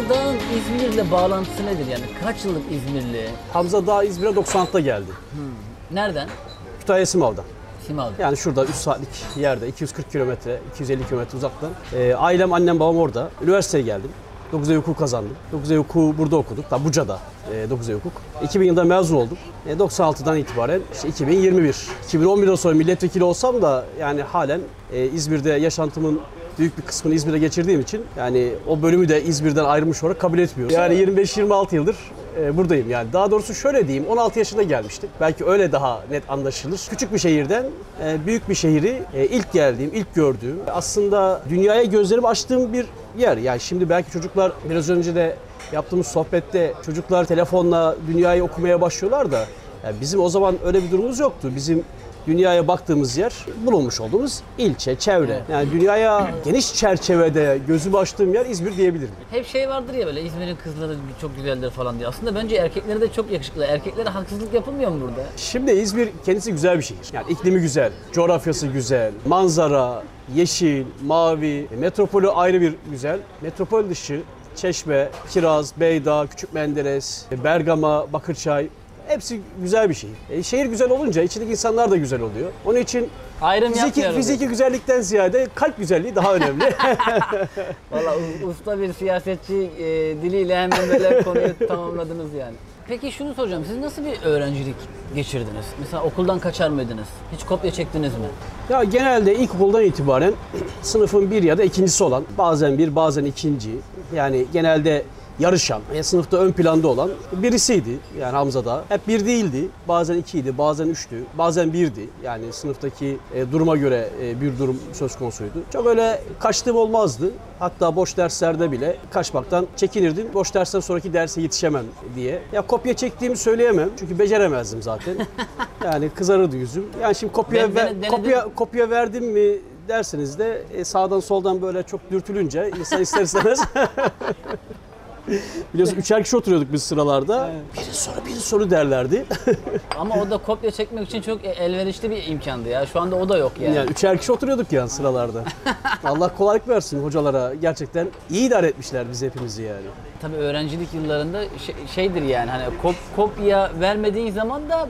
Hamza Dağ'ın İzmir'le bağlantısı nedir yani? Kaç yıllık İzmirli? Hamza daha İzmir'e 96'da geldi. Nereden? Kütahya Simav'dan. Simav'da. Yani şurada 3 saatlik yerde 240 kilometre, 250 kilometre uzaktan. Ee, ailem, annem, babam orada. Üniversiteye geldim. 9 Eylül hukuk kazandım. 9 Eylül hukuku burada okuduk. Tabi Buca'da e, 9 Eylül hukuk. 2000 yılında mezun oldum. E, 96'dan itibaren işte 2021. 2011'den sonra milletvekili olsam da yani halen e, İzmir'de yaşantımın büyük bir kısmını İzmir'de geçirdiğim için yani o bölümü de İzmir'den ayrılmış olarak kabul etmiyorum. Yani 25-26 yıldır e, buradayım yani. Daha doğrusu şöyle diyeyim 16 yaşında gelmiştim. Belki öyle daha net anlaşılır. Küçük bir şehirden e, büyük bir şehri e, ilk geldiğim, ilk gördüğüm aslında dünyaya gözlerimi açtığım bir yer. Yani şimdi belki çocuklar biraz önce de yaptığımız sohbette çocuklar telefonla dünyayı okumaya başlıyorlar da yani bizim o zaman öyle bir durumumuz yoktu. Bizim dünyaya baktığımız yer bulunmuş olduğumuz ilçe, çevre. Yani dünyaya geniş çerçevede gözümü açtığım yer İzmir diyebilirim. Hep şey vardır ya böyle İzmir'in kızları çok güzeldir falan diye. Aslında bence erkekleri de çok yakışıklı. Erkeklere haksızlık yapılmıyor mu burada? Şimdi İzmir kendisi güzel bir şehir. Yani iklimi güzel, coğrafyası güzel, manzara, yeşil, mavi, metropolü ayrı bir güzel. Metropol dışı Çeşme, Kiraz, Beyda, Küçük Menderes, Bergama, Bakırçay hepsi güzel bir şehir. E, şehir güzel olunca içindeki insanlar da güzel oluyor. Onun için Ayrım fiziki, fiziki güzellikten ziyade kalp güzelliği daha önemli. Valla u- usta bir siyasetçi e, diliyle hemen böyle konuyu tamamladınız yani. Peki şunu soracağım. Siz nasıl bir öğrencilik geçirdiniz? Mesela okuldan kaçar mıydınız? Hiç kopya çektiniz mi? Ya genelde ilkokuldan itibaren sınıfın bir ya da ikincisi olan, bazen bir bazen ikinci, yani genelde yarışan, e, sınıfta ön planda olan birisiydi. Yani Hamza da. Hep bir değildi. Bazen ikiydi, bazen üçtü, bazen birdi. Yani sınıftaki e, duruma göre e, bir durum söz konusuydu. Çok öyle kaçtığım olmazdı. Hatta boş derslerde bile kaçmaktan çekinirdim. Boş dersten sonraki derse yetişemem diye. Ya kopya çektiğimi söyleyemem. Çünkü beceremezdim zaten. Yani kızarırdı yüzüm. Yani şimdi kopya Ben ver- denedim. kopya kopya verdim mi derseniz de sağdan soldan böyle çok dürtülünce insan ister istemez Biliyorsun üçer kişi oturuyorduk biz sıralarda. Biri soru biri soru derlerdi. Ama o da kopya çekmek için çok e, elverişli bir imkandı ya. Şu anda o da yok yani. Yani üçer kişi oturuyorduk yani sıralarda. Allah kolaylık versin hocalara. Gerçekten iyi idare etmişler bizi hepimizi yani. Tabii öğrencilik yıllarında şey- şeydir yani hani kop- kopya vermediğin zaman da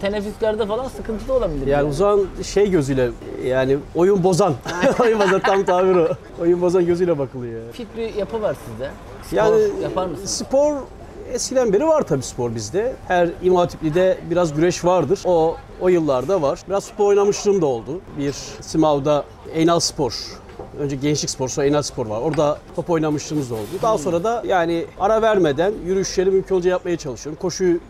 teneffüslerde falan sıkıntı da olabilir. Yani o zaman şey gözüyle yani oyun bozan. oyun bozan tam tabir o. Oyun bozan gözüyle bakılıyor yani. Fit bir yapı var sizde. Spor Yani yapar mısınız? spor eskiden beri var tabii spor bizde. Her İmam Hatipli'de biraz güreş vardır. O o yıllarda var. Biraz spor oynamışlığım da oldu. Bir Simav'da Eynal Spor Önce gençlik spor, sonra Eynal Spor var. Orada top oynamışlığımız da oldu. Daha sonra da yani ara vermeden yürüyüşleri mümkün olunca yapmaya çalışıyorum. Koşuyu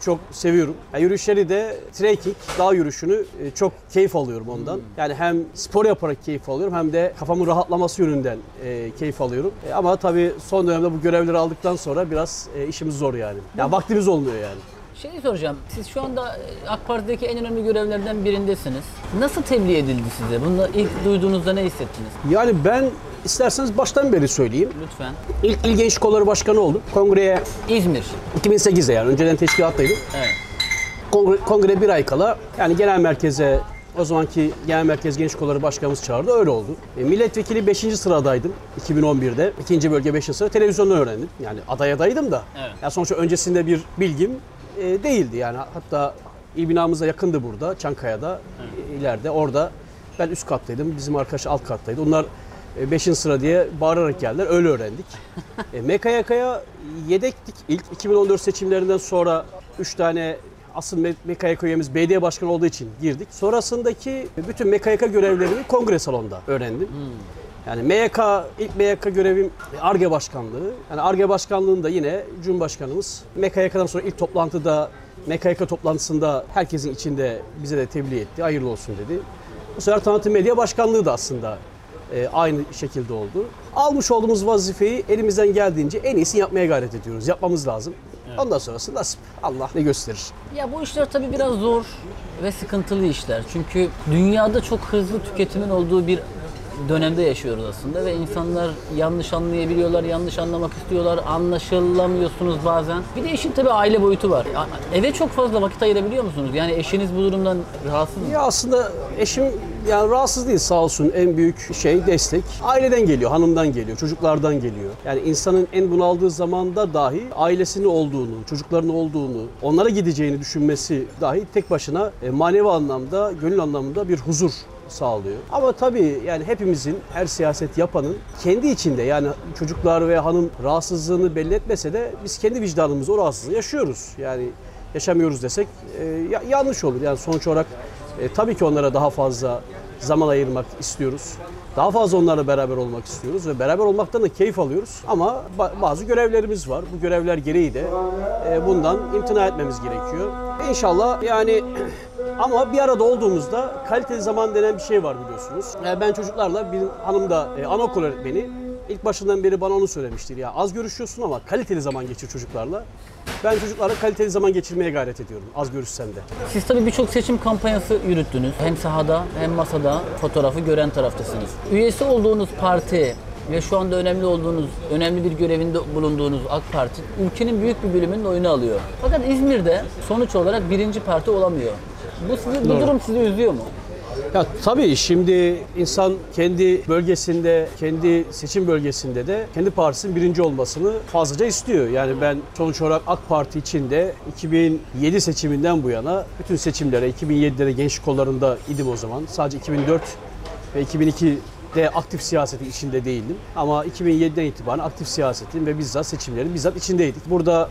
çok seviyorum. Yani yürüyüşleri de trekking, dağ yürüyüşünü e, çok keyif alıyorum ondan. Yani hem spor yaparak keyif alıyorum hem de kafamın rahatlaması yönünden e, keyif alıyorum. E, ama tabii son dönemde bu görevleri aldıktan sonra biraz işimiz zor yani. Ya vaktimiz olmuyor yani. Şey soracağım. Siz şu anda AK Parti'deki en önemli görevlerden birindesiniz. Nasıl tebliğ edildi size? Bunu ilk duyduğunuzda ne hissettiniz? Yani ben isterseniz baştan beri söyleyeyim. Lütfen. İlk İl Gençlik Kolları Başkanı oldum. Kongreye İzmir. 2008'de yani önceden teşkilattaydım. Evet. Kongre, kongre bir ay kala yani genel merkeze o zamanki genel merkez genç kolları başkanımız çağırdı. Öyle oldu. E, milletvekili 5. sıradaydım 2011'de. 2. bölge 5. sıra televizyondan öğrendim. Yani aday adaydım da. Evet. Ya sonuçta öncesinde bir bilgim e, değildi. Yani hatta il binamıza yakındı burada Çankaya'da e, ileride orada. Ben üst kattaydım. Bizim arkadaş alt kattaydı. Onlar 5. sıra diye bağırarak geldiler. Öyle öğrendik. e, MKYK'ya yedektik. İlk 2014 seçimlerinden sonra 3 tane asıl Me- MKYK üyemiz belediye başkanı olduğu için girdik. Sonrasındaki bütün MKYK görevlerini kongre salonunda öğrendim. Yani MYK, ilk MYK görevim ARGE başkanlığı. Yani ARGE başkanlığında yine Cumhurbaşkanımız MKYK'dan sonra ilk toplantıda MKYK toplantısında herkesin içinde bize de tebliğ etti. Hayırlı olsun dedi. Bu sefer tanıtım medya başkanlığı da aslında e, aynı şekilde oldu. Almış olduğumuz vazifeyi elimizden geldiğince en iyisini yapmaya gayret ediyoruz. Yapmamız lazım. Ondan sonrası nasip. Allah ne gösterir. Ya bu işler tabii biraz zor ve sıkıntılı işler. Çünkü dünyada çok hızlı tüketimin olduğu bir dönemde yaşıyoruz aslında ve insanlar yanlış anlayabiliyorlar, yanlış anlamak istiyorlar, anlaşılamıyorsunuz bazen. Bir de işin tabii aile boyutu var. Eve çok fazla vakit ayırabiliyor musunuz? Yani eşiniz bu durumdan rahatsız mı? Ya aslında eşim yani rahatsız değil sağ olsun en büyük şey destek. Aileden geliyor, hanımdan geliyor, çocuklardan geliyor. Yani insanın en bunaldığı zamanda dahi ailesinin olduğunu, çocuklarının olduğunu, onlara gideceğini düşünmesi dahi tek başına e, manevi anlamda, gönül anlamında bir huzur sağlıyor. Ama tabii yani hepimizin, her siyaset yapanın kendi içinde yani çocuklar ve hanım rahatsızlığını belli etmese de biz kendi vicdanımızda o rahatsızlığı yaşıyoruz. Yani yaşamıyoruz desek e, ya- yanlış olur. Yani sonuç olarak e, tabii ki onlara daha fazla zaman ayırmak istiyoruz. Daha fazla onlarla beraber olmak istiyoruz ve beraber olmaktan da keyif alıyoruz. Ama ba- bazı görevlerimiz var. Bu görevler gereği de e, bundan imtina etmemiz gerekiyor. İnşallah yani ama bir arada olduğumuzda kaliteli zaman denen bir şey var biliyorsunuz. E, ben çocuklarla bir hanım da e, anaokul öğretmeni. İlk başından beri bana onu söylemiştir. Ya az görüşüyorsun ama kaliteli zaman geçir çocuklarla. Ben çocuklarla kaliteli zaman geçirmeye gayret ediyorum. Az görüşsem de. Siz tabii birçok seçim kampanyası yürüttünüz. Hem sahada hem masada fotoğrafı gören taraftasınız. Üyesi olduğunuz parti ve şu anda önemli olduğunuz, önemli bir görevinde bulunduğunuz AK Parti ülkenin büyük bir bölümünün oyunu alıyor. Fakat İzmir'de sonuç olarak birinci parti olamıyor. Bu sizi, bu durum sizi üzüyor mu? Ya tabii şimdi insan kendi bölgesinde, kendi seçim bölgesinde de kendi partisinin birinci olmasını fazlaca istiyor. Yani ben sonuç olarak AK Parti için de 2007 seçiminden bu yana bütün seçimlere, 2007'de de gençlik kollarında idim o zaman. Sadece 2004 ve 2002'de aktif siyasetin içinde değildim. Ama 2007'den itibaren aktif siyasetin ve bizzat seçimlerin bizzat içindeydik. Burada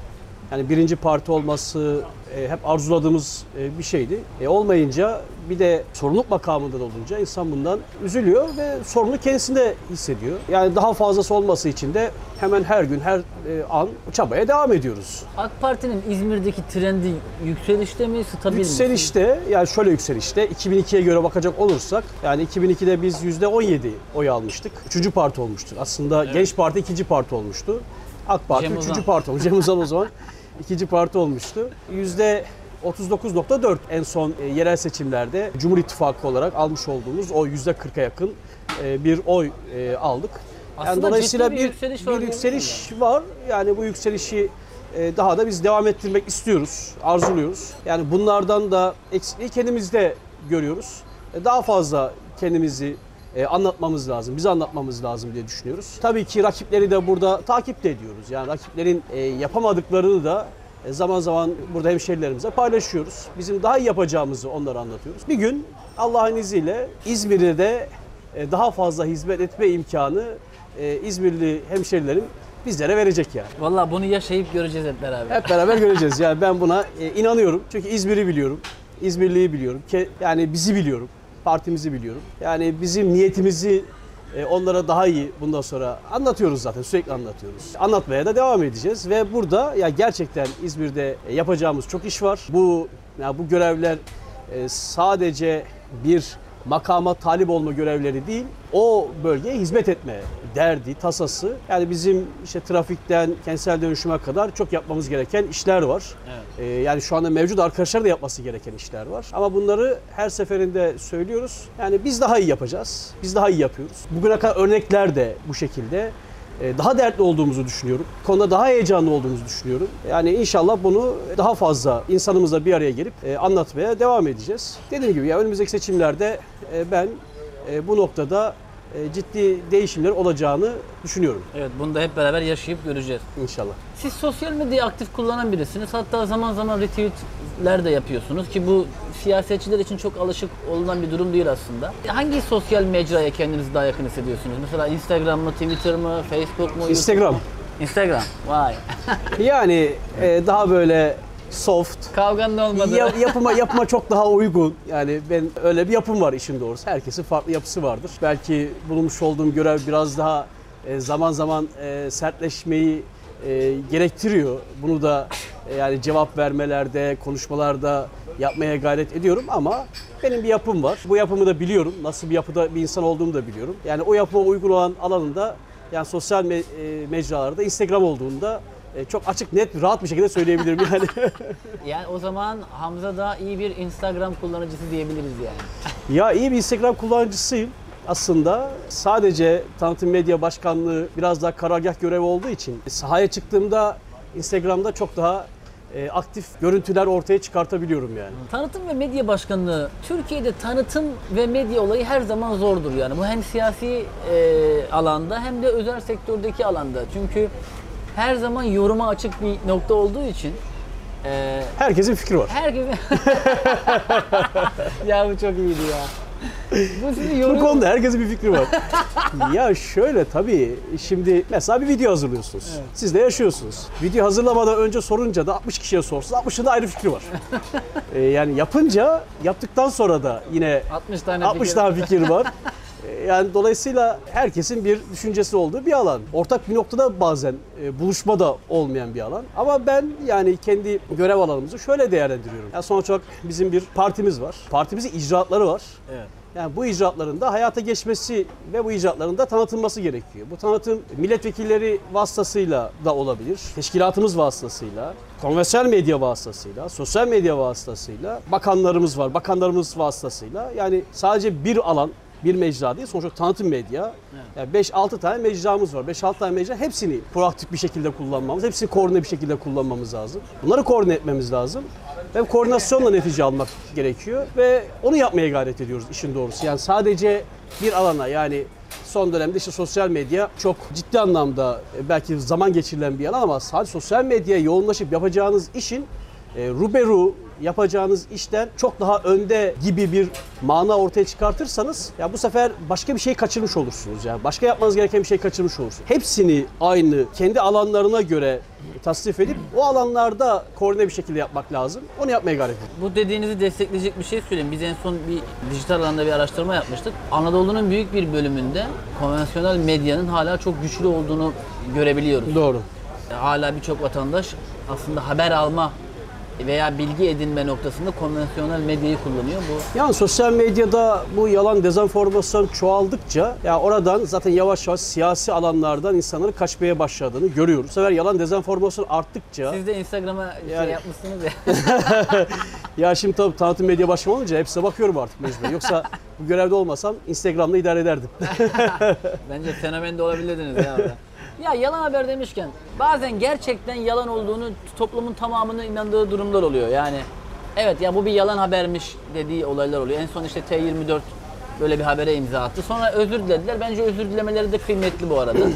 yani birinci parti olması e, hep arzuladığımız e, bir şeydi. E, olmayınca bir de sorumluluk makamında da olunca insan bundan üzülüyor ve sorumluluğu kendisinde hissediyor. Yani daha fazlası olması için de hemen her gün, her e, an çabaya devam ediyoruz. AK Parti'nin İzmir'deki trendi yükselişte mi, stabil mi? Yükselişte yani şöyle yükselişte 2002'ye göre bakacak olursak yani 2002'de biz %17 oy almıştık. Üçüncü parti olmuştuk. Aslında Genç Parti ikinci parti olmuştu. AK Parti Cem Uzan. üçüncü parti olmuş. Cem Uzan o zaman ikinci parti olmuştu. Yüzde 39.4 en son e, yerel seçimlerde Cumhur İttifakı olarak almış olduğumuz o yüzde 40'a yakın e, bir oy e, aldık. Aslında yani dolayısıyla bir bir, yükseliş var bir yükseliş var. Yani bu yükselişi daha da biz devam ettirmek istiyoruz, arzuluyoruz. Yani bunlardan da eksikliği kendimizde görüyoruz. Daha fazla kendimizi e, anlatmamız lazım, bize anlatmamız lazım diye düşünüyoruz. Tabii ki rakipleri de burada takip de ediyoruz. Yani rakiplerin e, yapamadıklarını da e, zaman zaman burada hemşerilerimize paylaşıyoruz. Bizim daha iyi yapacağımızı onlara anlatıyoruz. Bir gün Allah'ın izniyle İzmir'de de e, daha fazla hizmet etme imkanı e, İzmirli hemşerilerim bizlere verecek yani. Vallahi bunu yaşayıp göreceğiz hep beraber. Hep beraber göreceğiz. Yani ben buna e, inanıyorum. Çünkü İzmir'i biliyorum. İzmirliyi biliyorum. Ke- Yani bizi biliyorum. Partimizi biliyorum. Yani bizim niyetimizi e, onlara daha iyi bundan sonra anlatıyoruz zaten. Sürekli anlatıyoruz. Anlatmaya da devam edeceğiz ve burada ya gerçekten İzmir'de e, yapacağımız çok iş var. Bu ya bu görevler e, sadece bir makama talip olma görevleri değil, o bölgeye hizmet etme derdi, tasası. Yani bizim işte trafikten kentsel dönüşüme kadar çok yapmamız gereken işler var. Evet. Ee, yani şu anda mevcut arkadaşlar da yapması gereken işler var. Ama bunları her seferinde söylüyoruz. Yani biz daha iyi yapacağız. Biz daha iyi yapıyoruz. Bugüne kadar örnekler de bu şekilde. Ee, Daha dertli olduğumuzu düşünüyorum. Konuda daha heyecanlı olduğumuzu düşünüyorum. Yani inşallah bunu daha fazla insanımızla bir araya gelip e, anlatmaya devam edeceğiz. Dediğim gibi ya önümüzdeki seçimlerde e, ben e, bu noktada e, ciddi değişimler olacağını düşünüyorum Evet bunu da hep beraber yaşayıp göreceğiz. inşallah. Siz sosyal medyayı aktif kullanan birisiniz. Hatta zaman zaman retweetler de yapıyorsunuz ki bu siyasetçiler için çok alışık olunan bir durum değil aslında. Hangi sosyal mecraya kendinizi daha yakın hissediyorsunuz? Mesela Instagram mı, Twitter mı, Facebook mu? Instagram. mu? Instagram. Vay. Yani e, daha böyle soft, Kavganın olmadı. Ya- yapıma yapıma çok daha uygun. Yani ben öyle bir yapım var işin doğrusu. Herkesin farklı yapısı vardır. Belki bulunmuş olduğum görev biraz daha e, zaman zaman e, sertleşmeyi e, gerektiriyor. Bunu da e, yani cevap vermelerde, konuşmalarda yapmaya gayret ediyorum ama benim bir yapım var. Bu yapımı da biliyorum. Nasıl bir yapıda bir insan olduğumu da biliyorum. Yani o yapıma uygun olan alanında yani sosyal me- e, mecralarda Instagram olduğunda çok açık, net, rahat bir şekilde söyleyebilirim yani. Yani o zaman Hamza da iyi bir Instagram kullanıcısı diyebiliriz yani. Ya iyi bir Instagram kullanıcısıyım. aslında sadece tanıtım medya başkanlığı biraz daha karargah görevi olduğu için sahaya çıktığımda Instagram'da çok daha e, aktif görüntüler ortaya çıkartabiliyorum yani. Tanıtım ve medya başkanlığı Türkiye'de tanıtım ve medya olayı her zaman zordur yani. Bu hem siyasi e, alanda hem de özel sektördeki alanda. Çünkü her zaman yoruma açık bir nokta olduğu için e, Herkesin fikri var. herkes ya bu çok iyiydi ya. Bu sizi Bu konuda herkesin bir fikri var. ya şöyle tabii şimdi mesela bir video hazırlıyorsunuz. Siz de yaşıyorsunuz. Video hazırlamadan önce sorunca da 60 kişiye sorsunuz. 60'ın da ayrı fikri var. Ee, yani yapınca yaptıktan sonra da yine 60 tane 60 fikir. tane fikir var. Yani dolayısıyla herkesin bir düşüncesi olduğu bir alan. Ortak bir noktada bazen e, buluşma da olmayan bir alan. Ama ben yani kendi görev alanımızı şöyle değerlendiriyorum. Yani sonuç olarak bizim bir partimiz var. Partimizin icraatları var. Evet. Yani bu icraatların da hayata geçmesi ve bu icraatların da tanıtılması gerekiyor. Bu tanıtım milletvekilleri vasıtasıyla da olabilir, teşkilatımız vasıtasıyla, konvansiyonel medya vasıtasıyla, sosyal medya vasıtasıyla, bakanlarımız var, bakanlarımız vasıtasıyla. Yani sadece bir alan, bir mecra değil, sonuçta tanıtım medya. Yani 5-6 tane mecramız var. 5-6 tane mecra hepsini proaktif bir şekilde kullanmamız, hepsini koordine bir şekilde kullanmamız lazım. Bunları koordine etmemiz lazım. Ve koordinasyonla netice almak gerekiyor ve onu yapmaya gayret ediyoruz işin doğrusu. Yani sadece bir alana yani son dönemde işte sosyal medya çok ciddi anlamda e, belki zaman geçirilen bir alan ama sadece sosyal medyaya yoğunlaşıp yapacağınız işin e, ruberu yapacağınız işten çok daha önde gibi bir mana ortaya çıkartırsanız ya bu sefer başka bir şey kaçırmış olursunuz. Yani başka yapmanız gereken bir şey kaçırmış olursunuz. Hepsini aynı kendi alanlarına göre tasnif edip o alanlarda koordine bir şekilde yapmak lazım. Onu yapmaya gayret edin. Bu dediğinizi destekleyecek bir şey söyleyeyim. Biz en son bir dijital alanda bir araştırma yapmıştık. Anadolu'nun büyük bir bölümünde konvansiyonel medyanın hala çok güçlü olduğunu görebiliyoruz. Doğru. Hala birçok vatandaş aslında haber alma veya bilgi edinme noktasında konvansiyonel medyayı kullanıyor. Bu Yani sosyal medyada bu yalan dezenformasyon çoğaldıkça ya oradan zaten yavaş yavaş siyasi alanlardan insanların kaçmaya başladığını görüyoruz. Bu sefer yalan dezenformasyon arttıkça siz de Instagram'a şey Yani- yapmışsınız ya. ya şimdi tabii tanıtım medya başkanı olunca hepsine bakıyorum artık mecbur. Yoksa bu görevde olmasam Instagram'da idare ederdim. Bence fenomen de olabilirdiniz ya orada. Ya yalan haber demişken bazen gerçekten yalan olduğunu toplumun tamamının inandığı durumlar oluyor. Yani evet ya bu bir yalan habermiş dediği olaylar oluyor. En son işte T24 böyle bir habere imza attı. Sonra özür dilediler. Bence özür dilemeleri de kıymetli bu arada.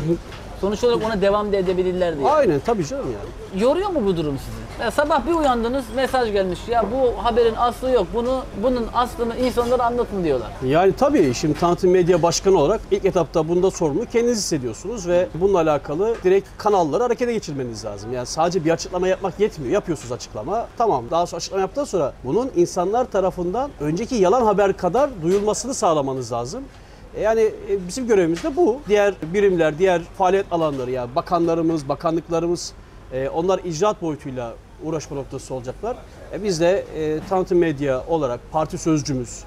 Sonuç olarak ona devam da edebilirler diye. Aynen tabii canım yani. Yoruyor mu bu durum sizi? Ya sabah bir uyandınız mesaj gelmiş. Ya bu haberin aslı yok. Bunu bunun aslını insanlara anlatın diyorlar. Yani tabii şimdi tanıtım medya başkanı olarak ilk etapta bunda sorumlu kendiniz hissediyorsunuz ve bununla alakalı direkt kanalları harekete geçirmeniz lazım. Yani sadece bir açıklama yapmak yetmiyor. Yapıyorsunuz açıklama. Tamam daha sonra açıklama yaptıktan sonra bunun insanlar tarafından önceki yalan haber kadar duyulmasını sağlamanız lazım. E Yani e, bizim görevimiz de bu. Diğer birimler, diğer faaliyet alanları yani bakanlarımız, bakanlıklarımız e, onlar icraat boyutuyla uğraşma noktası olacaklar. E, Biz de tanıtım medya olarak parti sözcümüz,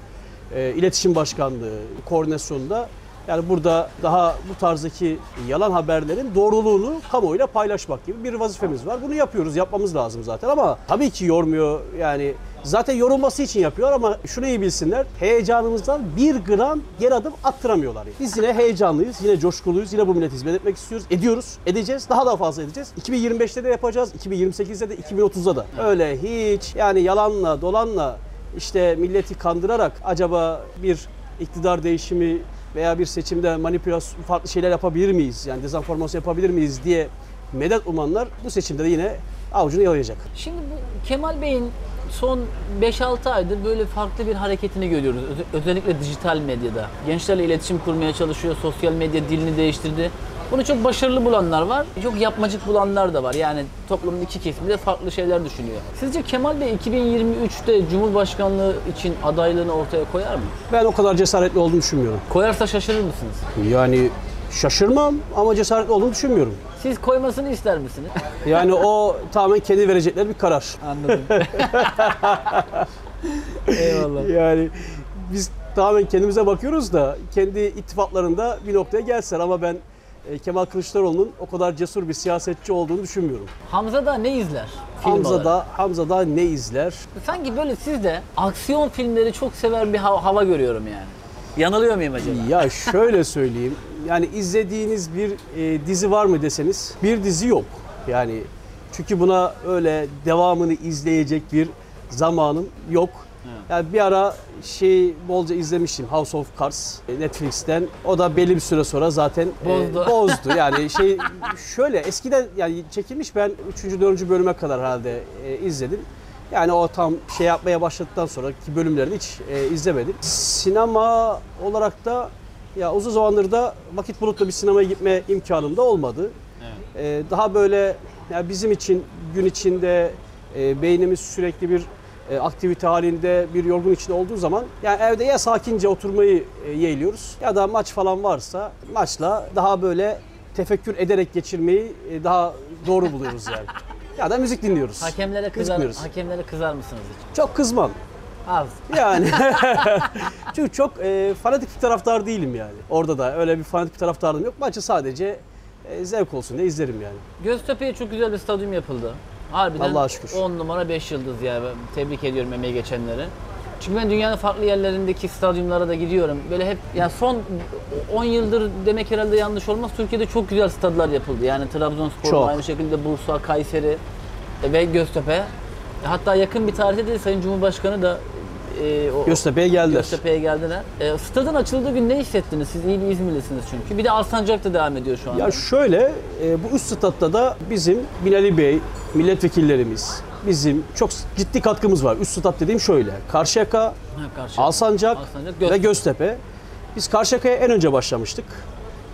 iletişim başkanlığı koordinasyonunda yani burada daha bu tarzdaki yalan haberlerin doğruluğunu kamuoyuyla paylaşmak gibi bir vazifemiz var. Bunu yapıyoruz, yapmamız lazım zaten ama tabii ki yormuyor yani zaten yorulması için yapıyor ama şunu iyi bilsinler heyecanımızdan bir gram geri adım attıramıyorlar. Yani. Biz yine heyecanlıyız, yine coşkuluyuz, yine bu millete hizmet etmek istiyoruz, ediyoruz, edeceğiz, daha da fazla edeceğiz. 2025'te de yapacağız, 2028'de de, 2030'da da. Öyle hiç yani yalanla, dolanla işte milleti kandırarak acaba bir iktidar değişimi veya bir seçimde manipülasyon farklı şeyler yapabilir miyiz? Yani dezenformasyon yapabilir miyiz diye medet umanlar bu seçimde de yine avucunu yalayacak. Şimdi bu Kemal Bey'in son 5-6 aydır böyle farklı bir hareketini görüyoruz. Öz- özellikle dijital medyada. Gençlerle iletişim kurmaya çalışıyor. Sosyal medya dilini değiştirdi. Bunu çok başarılı bulanlar var. Çok yapmacık bulanlar da var. Yani toplumun iki kesimi de farklı şeyler düşünüyor. Sizce Kemal Bey 2023'te Cumhurbaşkanlığı için adaylığını ortaya koyar mı? Ben o kadar cesaretli olduğunu düşünmüyorum. Koyarsa şaşırır mısınız? Yani şaşırmam ama cesaretli olduğunu düşünmüyorum. Siz koymasını ister misiniz? Yani o tamamen kendi verecekleri bir karar. Anladım. Eyvallah. Yani biz tamamen kendimize bakıyoruz da kendi ittifaklarında bir noktaya gelsen ama ben e, Kemal Kılıçdaroğlu'nun o kadar cesur bir siyasetçi olduğunu düşünmüyorum. Hamza da ne izler? film Hamza da, Hamza da ne izler? Sanki böyle siz de aksiyon filmleri çok sever bir hava, hava görüyorum yani. Yanılıyor muyum acaba? Ya şöyle söyleyeyim. Yani izlediğiniz bir e, dizi var mı deseniz bir dizi yok. Yani çünkü buna öyle devamını izleyecek bir zamanım yok. Yani bir ara şey bolca izlemiştim House of Cards e, Netflix'ten. O da belli bir süre sonra zaten e, Bozdu. bozdu. Yani şey şöyle eskiden yani çekilmiş ben 3. 4. bölüme kadar herhalde e, izledim. Yani o tam şey yapmaya başladıktan sonraki bölümlerini hiç e, izlemedim. Sinema olarak da ya uzun zamandır da vakit bulup da bir sinemaya gitme imkanım da olmadı. E, daha böyle ya bizim için gün içinde e, beynimiz sürekli bir e, aktivite halinde bir yorgun içinde olduğu zaman yani evde ya sakince oturmayı e, yeğliyoruz ya da maç falan varsa maçla daha böyle tefekkür ederek geçirmeyi e, daha doğru buluyoruz yani. ya da müzik dinliyoruz. Hakemlere Müzik kızar, dinliyoruz. hakemlere kızar mısınız hiç? Çok kızmam. Az. Yani çünkü çok e, fanatik bir taraftar değilim yani. Orada da öyle bir fanatik bir taraftarım yok. Maçı sadece e, zevk olsun diye izlerim yani. Göztepe'ye çok güzel bir stadyum yapıldı. Harbiden Allah'a şükür. 10 numara 5 yıldız ya. Ben Tebrik ediyorum emeği geçenleri. Çünkü ben dünyanın farklı yerlerindeki stadyumlara da gidiyorum. Böyle hep yani son 10 yıldır demek herhalde yanlış olmaz. Türkiye'de çok güzel stadlar yapıldı. Yani Trabzonspor aynı şekilde Bursa, Kayseri e, ve Göztepe. Hatta yakın bir tarihte de Sayın Cumhurbaşkanı da e, o, Göztepe'ye geldiler. Göztepe'ye geldiler. E, stadın açıldığı gün ne hissettiniz? Siz iyi bir İzmirlisiniz çünkü. Bir de Alsancak da devam ediyor şu anda. Ya şöyle, e, bu üst statta da bizim Binali Bey, milletvekillerimiz, bizim çok ciddi katkımız var. Üst stat dediğim şöyle, Karşıyaka, Ha, karşı. Alsancak, Alsancak, ve Göztepe. Göztepe. Biz Karşıyaka'ya en önce başlamıştık.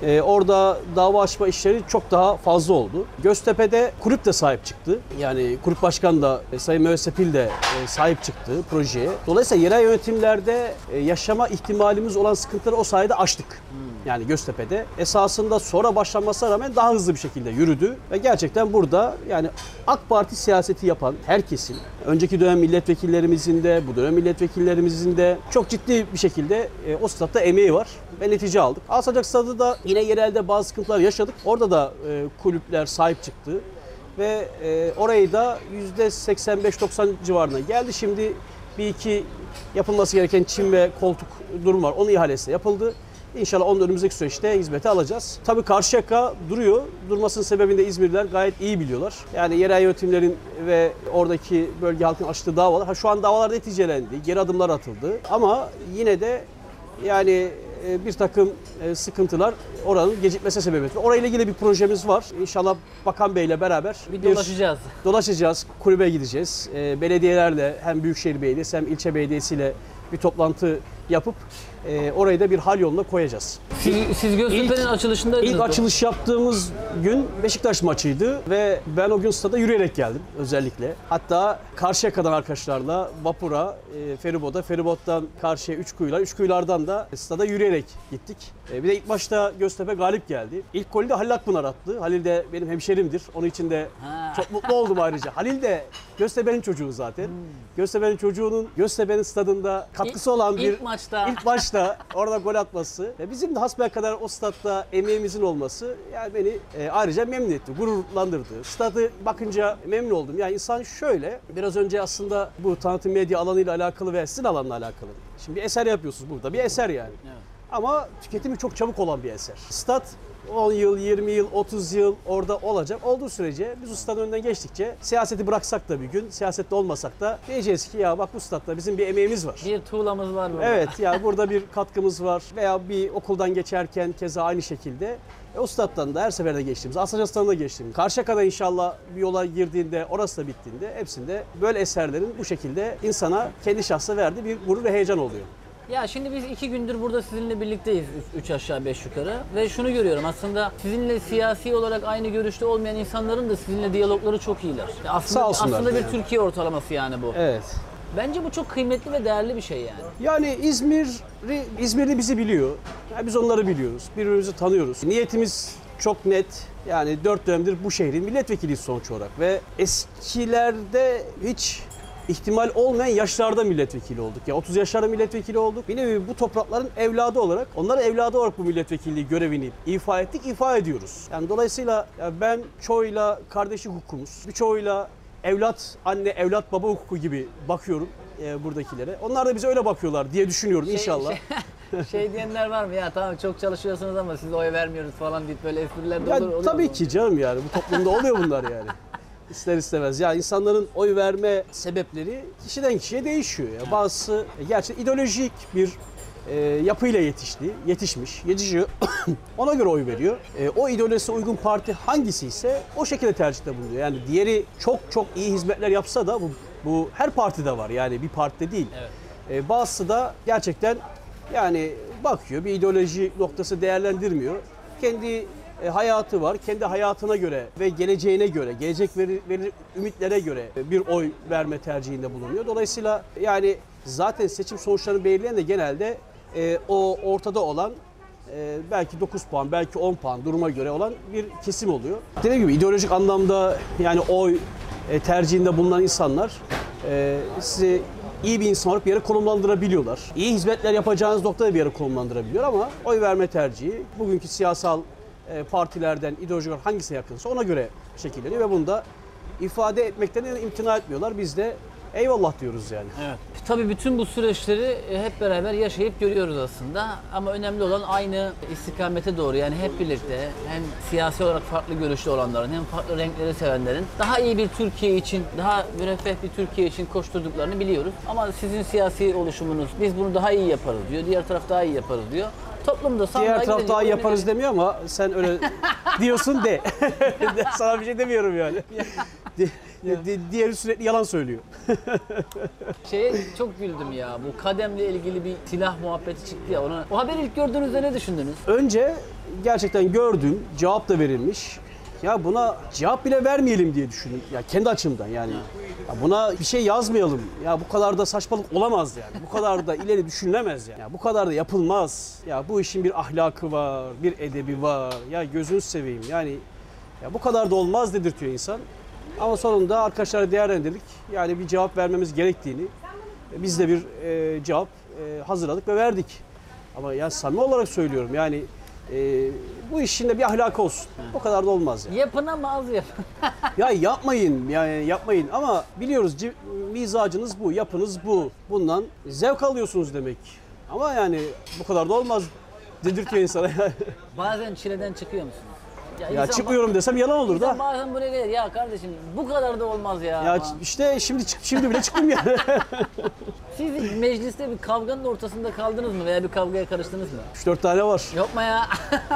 E, orada dava açma işleri çok daha fazla oldu. Göztepe'de kulüp de sahip çıktı. Yani kulüp başkanı da e, Sayın Mehmet Sepil de e, sahip çıktı projeye. Dolayısıyla yerel yönetimlerde e, yaşama ihtimalimiz olan sıkıntıları o sayede aştık. Yani Göztepe'de esasında sonra başlanmasına rağmen daha hızlı bir şekilde yürüdü ve gerçekten burada yani AK Parti siyaseti yapan herkesin önceki dönem milletvekillerimizin de bu dönem milletvekillerimizin de çok ciddi bir şekilde e, o statta emeği var ve netice aldık. Alsancak stadı da yine yerelde bazı sıkıntılar yaşadık. Orada da e, kulüpler sahip çıktı ve e, orayı da %85-90 civarına geldi. Şimdi bir iki yapılması gereken çim ve koltuk durum var. Onun ihalesi yapıldı. İnşallah onun önümüzdeki süreçte hizmete alacağız. Tabii Karşıyaka duruyor. Durmasının sebebini de İzmirliler gayet iyi biliyorlar. Yani yerel yönetimlerin ve oradaki bölge halkın açtığı davalar. Ha, şu an davalar neticelendi. Geri adımlar atıldı. Ama yine de yani e, bir takım e, sıkıntılar oranın gecikmesi sebebiyle. Orayla ilgili bir projemiz var. İnşallah Bakan Bey'le beraber bir dolaşacağız. dolaşacağız, kulübe gideceğiz. E, belediyelerle hem Büyükşehir Belediyesi hem ilçe belediyesiyle bir toplantı yapıp e, orayı da bir hal yoluna koyacağız. Siz, siz Göztepe'nin İlk- açılışındaydınız. İlk açılış yaptığımız gün Beşiktaş maçıydı ve ben o gün stada yürüyerek geldim özellikle. Hatta Karşıyaka'dan arkadaşlarla vapura, e, feriboda, feribottan karşıya Üçkuyular, Üçkuyulardan da stada yürüyerek gittik. E, bir de ilk başta Göztepe galip geldi. İlk golü de Halil Akpınar attı. Halil de benim hemşerimdir. Onun için de Ha. çok mutlu oldum ayrıca. Halil de Göztepe'nin çocuğu zaten. Göztepe'nin çocuğunun Göztepe'nin stadında katkısı olan bir İlk maçta. ilk başta orada gol atması ve bizim de hasbelkader o statta emeğimizin olması yani beni e, ayrıca memnun etti, gururlandırdı. Stadı bakınca memnun oldum. Yani insan şöyle, biraz önce aslında bu tanıtım medya alanıyla alakalı ve sizin alanla alakalı. Şimdi bir eser yapıyorsunuz burada, bir eser yani. Evet. Ama tüketimi çok çabuk olan bir eser. Stat 10 yıl, 20 yıl, 30 yıl orada olacak. Olduğu sürece biz ustadın önünden geçtikçe siyaseti bıraksak da bir gün, siyasette olmasak da diyeceğiz ki ya bak bu statta bizim bir emeğimiz var. Bir tuğlamız var burada. Evet yani burada bir katkımız var veya bir okuldan geçerken keza aynı şekilde. E, o stat'tan da her seferde geçtiğimiz, Aslancastan'da da geçtiğimiz, Karşıyaka'da inşallah bir yola girdiğinde, orası da bittiğinde hepsinde böyle eserlerin bu şekilde insana kendi şahsa verdiği bir gurur ve heyecan oluyor. Ya şimdi biz iki gündür burada sizinle birlikteyiz. Üç, üç aşağı beş yukarı. Ve şunu görüyorum aslında sizinle siyasi olarak aynı görüşte olmayan insanların da sizinle diyalogları çok iyiler. Ya Aslında, Sağ olsunlar aslında bir. Türkiye ortalaması yani bu. Evet. Bence bu çok kıymetli ve değerli bir şey yani. Yani İzmir'i, İzmirli bizi biliyor. Yani biz onları biliyoruz. Birbirimizi tanıyoruz. Niyetimiz çok net. Yani dört dönemdir bu şehrin milletvekiliyiz sonuç olarak. Ve eskilerde hiç ihtimal olmayan yaşlarda milletvekili olduk. Ya 30 yaşlarda milletvekili olduk. Bir nevi bu toprakların evladı olarak, onların evladı olarak bu milletvekilliği görevini ifa ettik, ifa ediyoruz. Yani dolayısıyla ya ben çoğuyla kardeşlik hukukumuz, birçoğuyla evlat, anne, evlat, baba hukuku gibi bakıyorum e, buradakilere. Onlar da bize öyle bakıyorlar diye düşünüyorum inşallah. Şey- Şey diyenler var mı? Ya tamam çok çalışıyorsunuz ama siz oy vermiyoruz falan deyip böyle espriler de Ya olur. oluyor tabii mu? ki canım yani bu toplumda oluyor bunlar yani. İster istemez. Ya insanların oy verme sebepleri kişiden kişiye değişiyor. Ya. Bazısı gerçekten ideolojik bir e, yapıyla yetişti, yetişmiş, yetişiyor. Ona göre oy veriyor. E, o ideolojisine uygun parti hangisi ise o şekilde tercihte bulunuyor. Yani diğeri çok çok iyi hizmetler yapsa da bu, bu her partide var. Yani bir partide değil. Evet. E, bazısı da gerçekten yani bakıyor bir ideoloji noktası değerlendirmiyor. Kendi e, hayatı var. Kendi hayatına göre ve geleceğine göre, gelecek veri, veri- ümitlere göre bir oy verme tercihinde bulunuyor. Dolayısıyla yani zaten seçim sonuçlarını belirleyen de genelde e, o ortada olan e, belki 9 puan, belki 10 puan duruma göre olan bir kesim oluyor. Dediğim gibi ideolojik anlamda yani oy e, tercihinde bulunan insanlar e, sizi iyi bir insan olarak bir yere konumlandırabiliyorlar. İyi hizmetler yapacağınız noktada bir yere konumlandırabiliyor ama oy verme tercihi bugünkü siyasal partilerden, ideolojik olarak hangisi yakınsa ona göre şekilleniyor ve bunu da ifade etmekten imtina etmiyorlar. Biz de eyvallah diyoruz yani. Evet. Tabii bütün bu süreçleri e, hep beraber yaşayıp görüyoruz aslında. Ama önemli olan aynı istikamete doğru yani hep birlikte hem siyasi olarak farklı görüşlü olanların hem farklı renkleri sevenlerin daha iyi bir Türkiye için, daha müreffeh bir Türkiye için koşturduklarını biliyoruz. Ama sizin siyasi oluşumunuz biz bunu daha iyi yaparız diyor. Diğer taraf daha iyi yaparız diyor. Toplumda sandığa Diğer taraf gidince daha oyunu yaparız demiyor ama sen öyle diyorsun de. Sana bir şey demiyorum yani. Di- di- diğeri sürekli yalan söylüyor. Şeye çok güldüm ya. Bu kademle ilgili bir silah muhabbeti çıktı ya. Ona, o haberi ilk gördüğünüzde ne düşündünüz? Önce gerçekten gördüm, cevap da verilmiş. Ya buna cevap bile vermeyelim diye düşündüm. Ya kendi açımdan yani. Ya buna bir şey yazmayalım. Ya bu kadar da saçmalık olamaz yani. Bu kadar da ileri düşünülemez yani. Ya bu kadar da yapılmaz. Ya bu işin bir ahlakı var, bir edebi var. Ya gözünü seveyim yani. Ya bu kadar da olmaz dedirtiyor insan. Ama sonunda arkadaşlara değerlendirdik. Yani bir cevap vermemiz gerektiğini. Biz de bir e, cevap e, hazırladık ve verdik. Ama ya samimi olarak söylüyorum yani e, bu işin de bir ahlakı olsun. O kadar da olmaz yani. Yapın ama az yapın. Ya yapmayın yani yapmayın ama biliyoruz ci- mizacınız bu, yapınız bu. Bundan zevk alıyorsunuz demek. Ama yani bu kadar da olmaz dedirtiyor insana. Bazen çileden çıkıyor musunuz? ya insan- çıkmıyorum desem yalan olur insan da. bazen buraya gelir. Ya kardeşim bu kadar da olmaz ya. Ya falan. işte şimdi çık- şimdi bile çıktım ya. Siz mecliste bir kavganın ortasında kaldınız mı veya bir kavgaya karıştınız mı? 3-4 tane var. Yapma ya.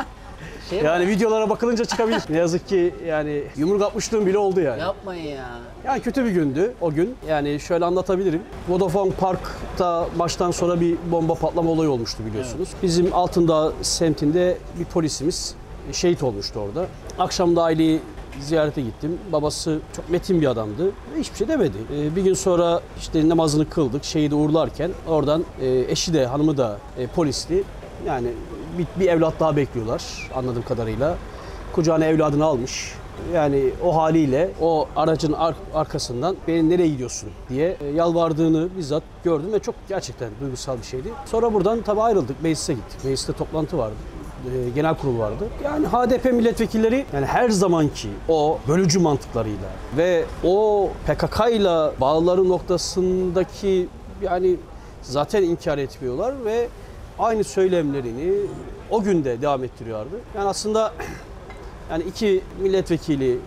şey mi? Yani videolara bakılınca çıkabilir. Ne yazık ki yani yumruk atmışlığım bile oldu yani. Yapmayın ya. Yani kötü bir gündü o gün. Yani şöyle anlatabilirim. Vodafone Park'ta maçtan sonra bir bomba patlama olayı olmuştu biliyorsunuz. Bizim Altındağ semtinde bir polisimiz şehit olmuştu orada. Akşam da aileyi ziyarete gittim. Babası çok metin bir adamdı. Hiçbir şey demedi. Ee, Bir gün sonra işte namazını kıldık. Şehidi uğurlarken oradan e, eşi de hanımı da e, polisti. Yani bir, bir evlat daha bekliyorlar anladığım kadarıyla. Kucağına evladını almış. Yani o haliyle o aracın ar- arkasından beni nereye gidiyorsun diye e, yalvardığını bizzat gördüm ve çok gerçekten duygusal bir şeydi. Sonra buradan tabii ayrıldık. Meclise gittik. Mecliste toplantı vardı. E, genel kurul vardı. Yani HDP milletvekilleri yani her zamanki o bölücü mantıklarıyla ve o PKK ile bağları noktasındaki yani zaten inkar etmiyorlar ve aynı söylemlerini o günde devam ettiriyorlardı. Yani aslında yani iki milletvekili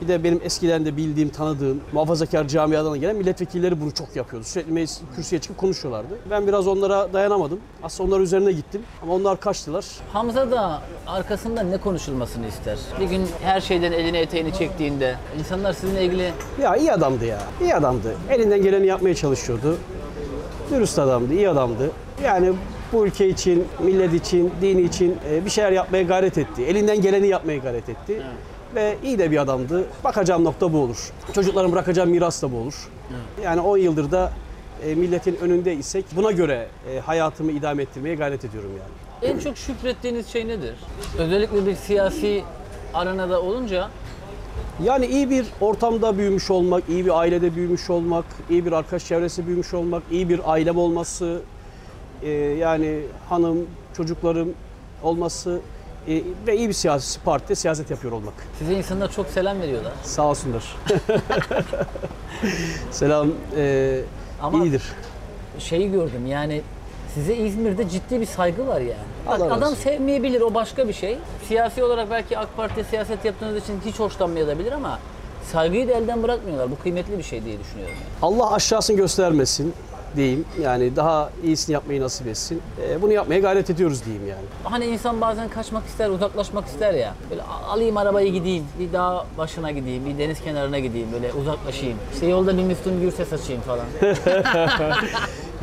bir de benim eskiden de bildiğim, tanıdığım muhafazakar camiadan gelen milletvekilleri bunu çok yapıyordu. Sürekli meclis kürsüye çıkıp konuşuyorlardı. Ben biraz onlara dayanamadım. Aslında onlar üzerine gittim ama onlar kaçtılar. Hamza da arkasında ne konuşulmasını ister? Bir gün her şeyden elini eteğini çektiğinde insanlar sizinle ilgili Ya iyi adamdı ya. İyi adamdı. Elinden geleni yapmaya çalışıyordu. Dürüst adamdı, iyi adamdı. Yani bu ülke için, millet için, dini için e, bir şeyler yapmaya gayret etti. Elinden geleni yapmaya gayret etti. Ve iyi de bir adamdı. Bakacağım nokta bu olur. Çocukların bırakacağım miras da bu olur. Yani 10 yıldır da e, milletin önünde isek buna göre e, hayatımı idame ettirmeye gayret ediyorum yani. en çok şükrettiğiniz şey nedir? Özellikle bir siyasi arenada olunca Yani iyi bir ortamda büyümüş olmak, iyi bir ailede büyümüş olmak, iyi bir arkadaş çevresi büyümüş olmak, iyi bir ailem olması, e, yani hanım, çocuklarım olması e, ve iyi bir siyasi partide siyaset yapıyor olmak. size insanlar çok selam veriyorlar. Sağ olsunlar. Selam e, Ama- iyidir. Şeyi gördüm yani Size İzmir'de ciddi bir saygı var yani. Bak, adam olsun. sevmeyebilir o başka bir şey. Siyasi olarak belki AK Parti siyaset yaptığınız için hiç hoşlanmayabilir ama saygıyı da elden bırakmıyorlar. Bu kıymetli bir şey diye düşünüyorum. Yani. Allah aşağısını göstermesin diyeyim. Yani daha iyisini yapmayı nasip etsin. Ee, bunu yapmaya gayret ediyoruz diyeyim yani. Hani insan bazen kaçmak ister, uzaklaşmak ister ya. Böyle alayım arabayı gideyim, bir dağ başına gideyim, bir deniz kenarına gideyim, böyle uzaklaşayım. İşte yolda bir Müslüm Gürses açayım falan.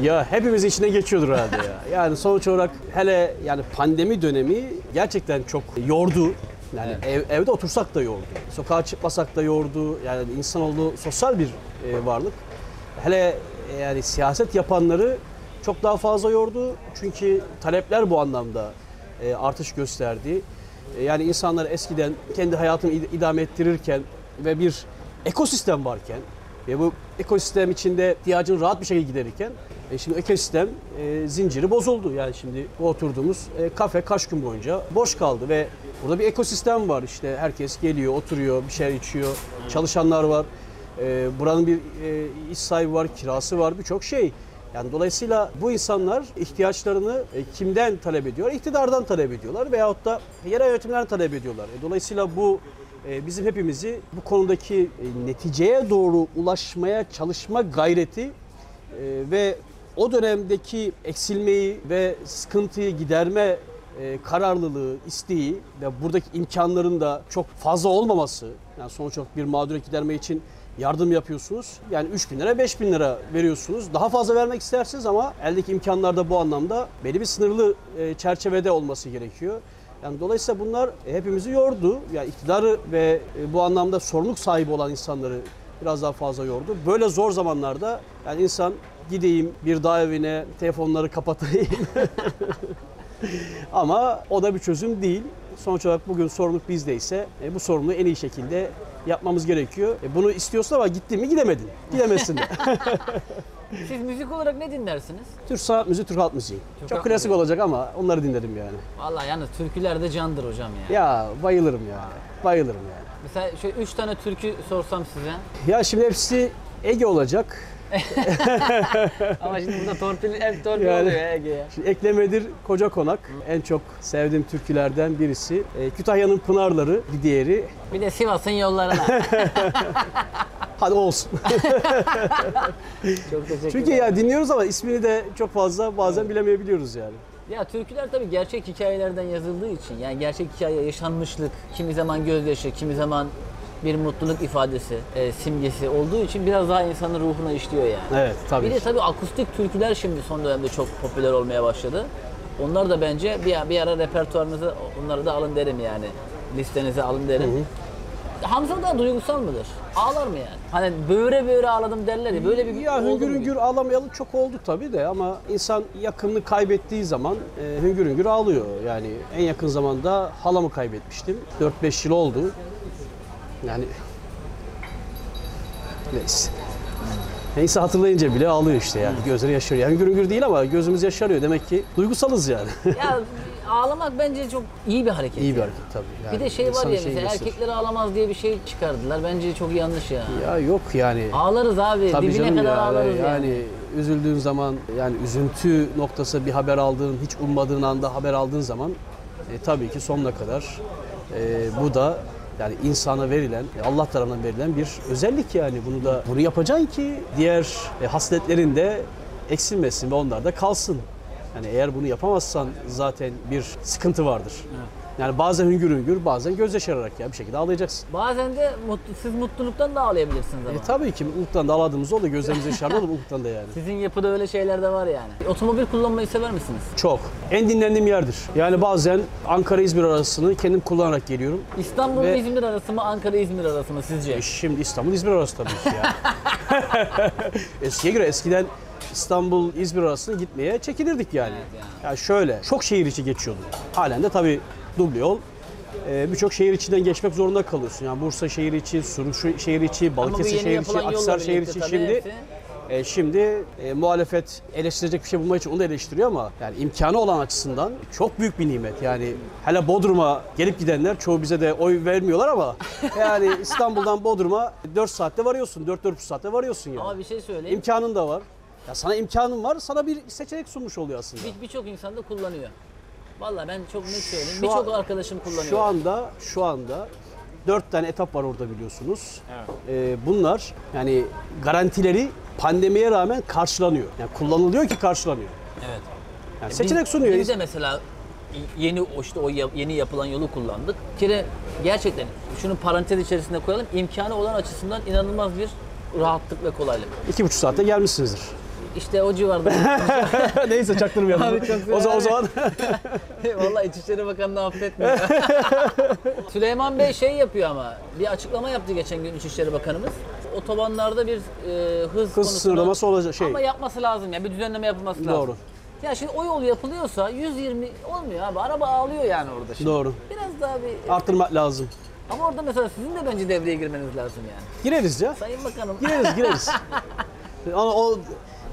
Ya hepimiz içine geçiyordur herhalde ya. Yani sonuç olarak hele yani pandemi dönemi gerçekten çok yordu. Yani ev- evde otursak da yordu. Sokağa çıkmasak da yordu. Yani insanoğlu sosyal bir e, varlık. Hele e, yani siyaset yapanları çok daha fazla yordu. Çünkü talepler bu anlamda e, artış gösterdi. E, yani insanlar eskiden kendi hayatını id- idame ettirirken ve bir ekosistem varken ve bu ekosistem içinde ihtiyacını rahat bir şekilde giderirken e, şimdi ekosistem e, zinciri bozuldu. Yani şimdi oturduğumuz e, kafe kaç gün boyunca boş kaldı ve burada bir ekosistem var. İşte herkes geliyor, oturuyor, bir şeyler içiyor, çalışanlar var. E, buranın bir e, iş sahibi var, kirası var, birçok şey. Yani dolayısıyla bu insanlar ihtiyaçlarını e, kimden talep ediyor? İktidardan talep ediyorlar veyahut da yerel yönetimlerden talep ediyorlar. E, dolayısıyla bu e, bizim hepimizi bu konudaki e, neticeye doğru ulaşmaya çalışma gayreti e, ve o dönemdeki eksilmeyi ve sıkıntıyı giderme e, kararlılığı, isteği ve buradaki imkanların da çok fazla olmaması, yani sonuç olarak bir mağduriyet giderme için yardım yapıyorsunuz. Yani 3 bin lira, 5 bin lira veriyorsunuz. Daha fazla vermek istersiniz ama eldeki imkanlar da bu anlamda belli bir sınırlı e, çerçevede olması gerekiyor. Yani dolayısıyla bunlar hepimizi yordu. Yani iktidarı ve e, bu anlamda sorumluluk sahibi olan insanları biraz daha fazla yordu. Böyle zor zamanlarda yani insan gideyim bir dağ evine telefonları kapatayım. Ama o da bir çözüm değil. Sonuç olarak bugün sorumluluk bizdeyse e, bu sorumluluğu en iyi şekilde yapmamız gerekiyor. E, bunu istiyorsun ama gittin mi gidemedin. Gidemezsin de. Siz müzik olarak ne dinlersiniz? Türk sanat müziği, Türk halk müziği. Türk Çok halk klasik müziği. olacak ama onları dinlerim yani. Vallahi yalnız türküler de candır hocam ya. Ya bayılırım yani. Bayılırım yani. Mesela şöyle üç tane türkü sorsam size. Ya şimdi hepsi Ege olacak. Ama şimdi burada torpil, hep torpil Yani- oluyor Ege'ye. Şimdi eklemedir Koca Konak. En çok sevdiğim türkülerden birisi. E, Kütahya'nın Pınarları bir diğeri. Bir de Sivas'ın yollarına. Hadi olsun. Çok teşekkür Çünkü ya dinliyoruz ama ismini de çok fazla bazen bilemeyebiliyoruz yani. Ya türküler tabii gerçek hikayelerden yazıldığı için yani gerçek hikaye yaşanmışlık, kimi zaman gözyaşı, kimi zaman bir mutluluk ifadesi, e, simgesi olduğu için biraz daha insanın ruhuna işliyor yani. Evet tabii. Bir de tabii akustik türküler şimdi son dönemde çok popüler olmaya başladı. Onlar da bence bir, bir ara repertuarınıza onları da alın derim yani. Listenize alın derim. Hamza da duygusal mıdır? Ağlar mı yani? Hani böğüre böğüre ağladım derler ya böyle bir Ya hüngür hüngür ağlamayalı çok oldu tabii de ama insan yakınını kaybettiği zaman e, hüngür hüngür ağlıyor. Yani en yakın zamanda halamı kaybetmiştim. 4-5 yıl oldu. Yani neyse. Neyse hatırlayınca bile ağlıyor işte yani. Gözleri yaşarıyor. Yani hüngür hüngür değil ama gözümüz yaşarıyor. Demek ki duygusalız yani. Ya ağlamak bence çok iyi bir hareket. İyi bir hareket tabii. Yani Bir de şey var ya mesela gösterir. erkekler ağlamaz diye bir şey çıkardılar. Bence çok yanlış ya. Ya yok yani. Ağlarız abi. Tabii Dibine kadar ya, ağlarız yani. yani. üzüldüğün zaman yani üzüntü noktası bir haber aldığın hiç ummadığın anda haber aldığın zaman e, tabii ki sonuna kadar e, bu da yani insana verilen Allah tarafından verilen bir özellik yani bunu da bunu yapacaksın ki diğer e, hasletlerin de eksilmesin ve onlar da kalsın. Yani eğer bunu yapamazsan zaten bir sıkıntı vardır. Yani bazen hüngür hüngür bazen göz yaşararak ya bir şekilde ağlayacaksın. Bazen de mutlu, siz mutluluktan da ağlayabilirsiniz ama. E, tabii ki mutluluktan da ağladığımız oldu gözlerimiz yaşardı da mutluluktan da yani. Sizin yapıda öyle şeyler de var yani. Otomobil kullanmayı sever misiniz? Çok. En dinlendiğim yerdir. Yani bazen Ankara-İzmir arasını kendim kullanarak geliyorum. İstanbul Ve- İzmir arası mı, Ankara İzmir arası mı sizce? E şimdi İstanbul-İzmir arası tabii ki ya. Eskiye göre eskiden İstanbul-İzmir arasını gitmeye çekilirdik yani. Evet yani. şöyle, çok şehir içi geçiyordu. Halen de tabii duble yol. E, Birçok şehir içinden geçmek zorunda kalıyorsun. Yani Bursa şehir içi, Suruç şehir içi, Balıkesir şehir içi, Akhisar şehir içi şimdi hepsi. E, şimdi e, muhalefet eleştirecek bir şey bulmak için onu da eleştiriyor ama yani imkanı olan açısından çok büyük bir nimet. Yani hele Bodrum'a gelip gidenler çoğu bize de oy vermiyorlar ama yani İstanbul'dan Bodrum'a 4 saatte varıyorsun. 4-4,5 saatte varıyorsun yani. Ama bir şey söyleyeyim. İmkanın da var. Ya sana imkanın var, sana bir seçenek sunmuş oluyor aslında. Bir- Birçok insan da kullanıyor. Vallahi ben çok net söyleyeyim. Birçok arkadaşım kullanıyor. Şu anda şu anda dört tane etap var orada biliyorsunuz. Ee, bunlar yani garantileri pandemiye rağmen karşılanıyor. Yani kullanılıyor ki karşılanıyor. Evet. Yani seçenek Biz- sunuyor. Biz de mesela yeni o işte o yeni yapılan yolu kullandık. Kere gerçekten şunu parantez içerisinde koyalım. imkanı olan açısından inanılmaz bir rahatlık ve kolaylık. İki buçuk saatte gelmişsinizdir. İşte o civarda. Neyse çaktırmayalım. Abi çok o, zaman, o zaman Vallahi İçişleri Bakanı'nı affetmiyor. Süleyman Bey şey yapıyor ama bir açıklama yaptı geçen gün İçişleri Bakanımız. Otobanlarda bir e, hız, hız konusunda- sınırlaması olacak şey. Ama yapması lazım ya bir düzenleme yapılması lazım. Doğru. Ya şimdi o yol yapılıyorsa 120 olmuyor abi. Araba ağlıyor yani orada şimdi. Doğru. Biraz daha bir... Arttırmak lazım. Ama orada mesela sizin de bence devreye girmeniz lazım yani. Gireriz ya. Sayın Bakanım. Gireriz gireriz. Ama o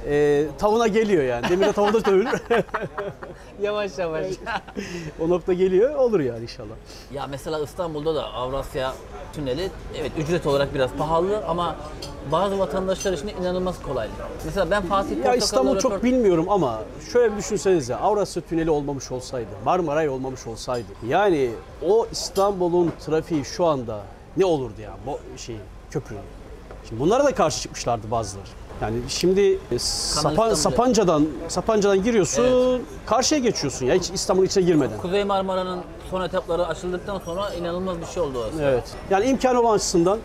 e, tavuna geliyor yani. Demire tavunda dövülür. yavaş yavaş. o nokta geliyor. Olur yani inşallah. ya mesela İstanbul'da da Avrasya Tüneli evet ücret olarak biraz pahalı ama bazı vatandaşlar için inanılmaz kolay. Mesela ben Fatih Ya Portakal'la İstanbul çok röport- bilmiyorum ama şöyle bir düşünsenize Avrasya Tüneli olmamış olsaydı, Marmaray olmamış olsaydı yani o İstanbul'un trafiği şu anda ne olurdu ya bu şey köprünün. Şimdi bunlara da karşı çıkmışlardı bazıları. Yani şimdi e, Sapan. Sapanca'dan Sapanca'dan giriyorsun, karşıya geçiyorsun ya hiç İstanbul'un içine girmeden. Kuzey Marmara'nın son etapları açıldıktan sonra inanılmaz bir şey oldu orası. Evet. Yani imkanı olan açısından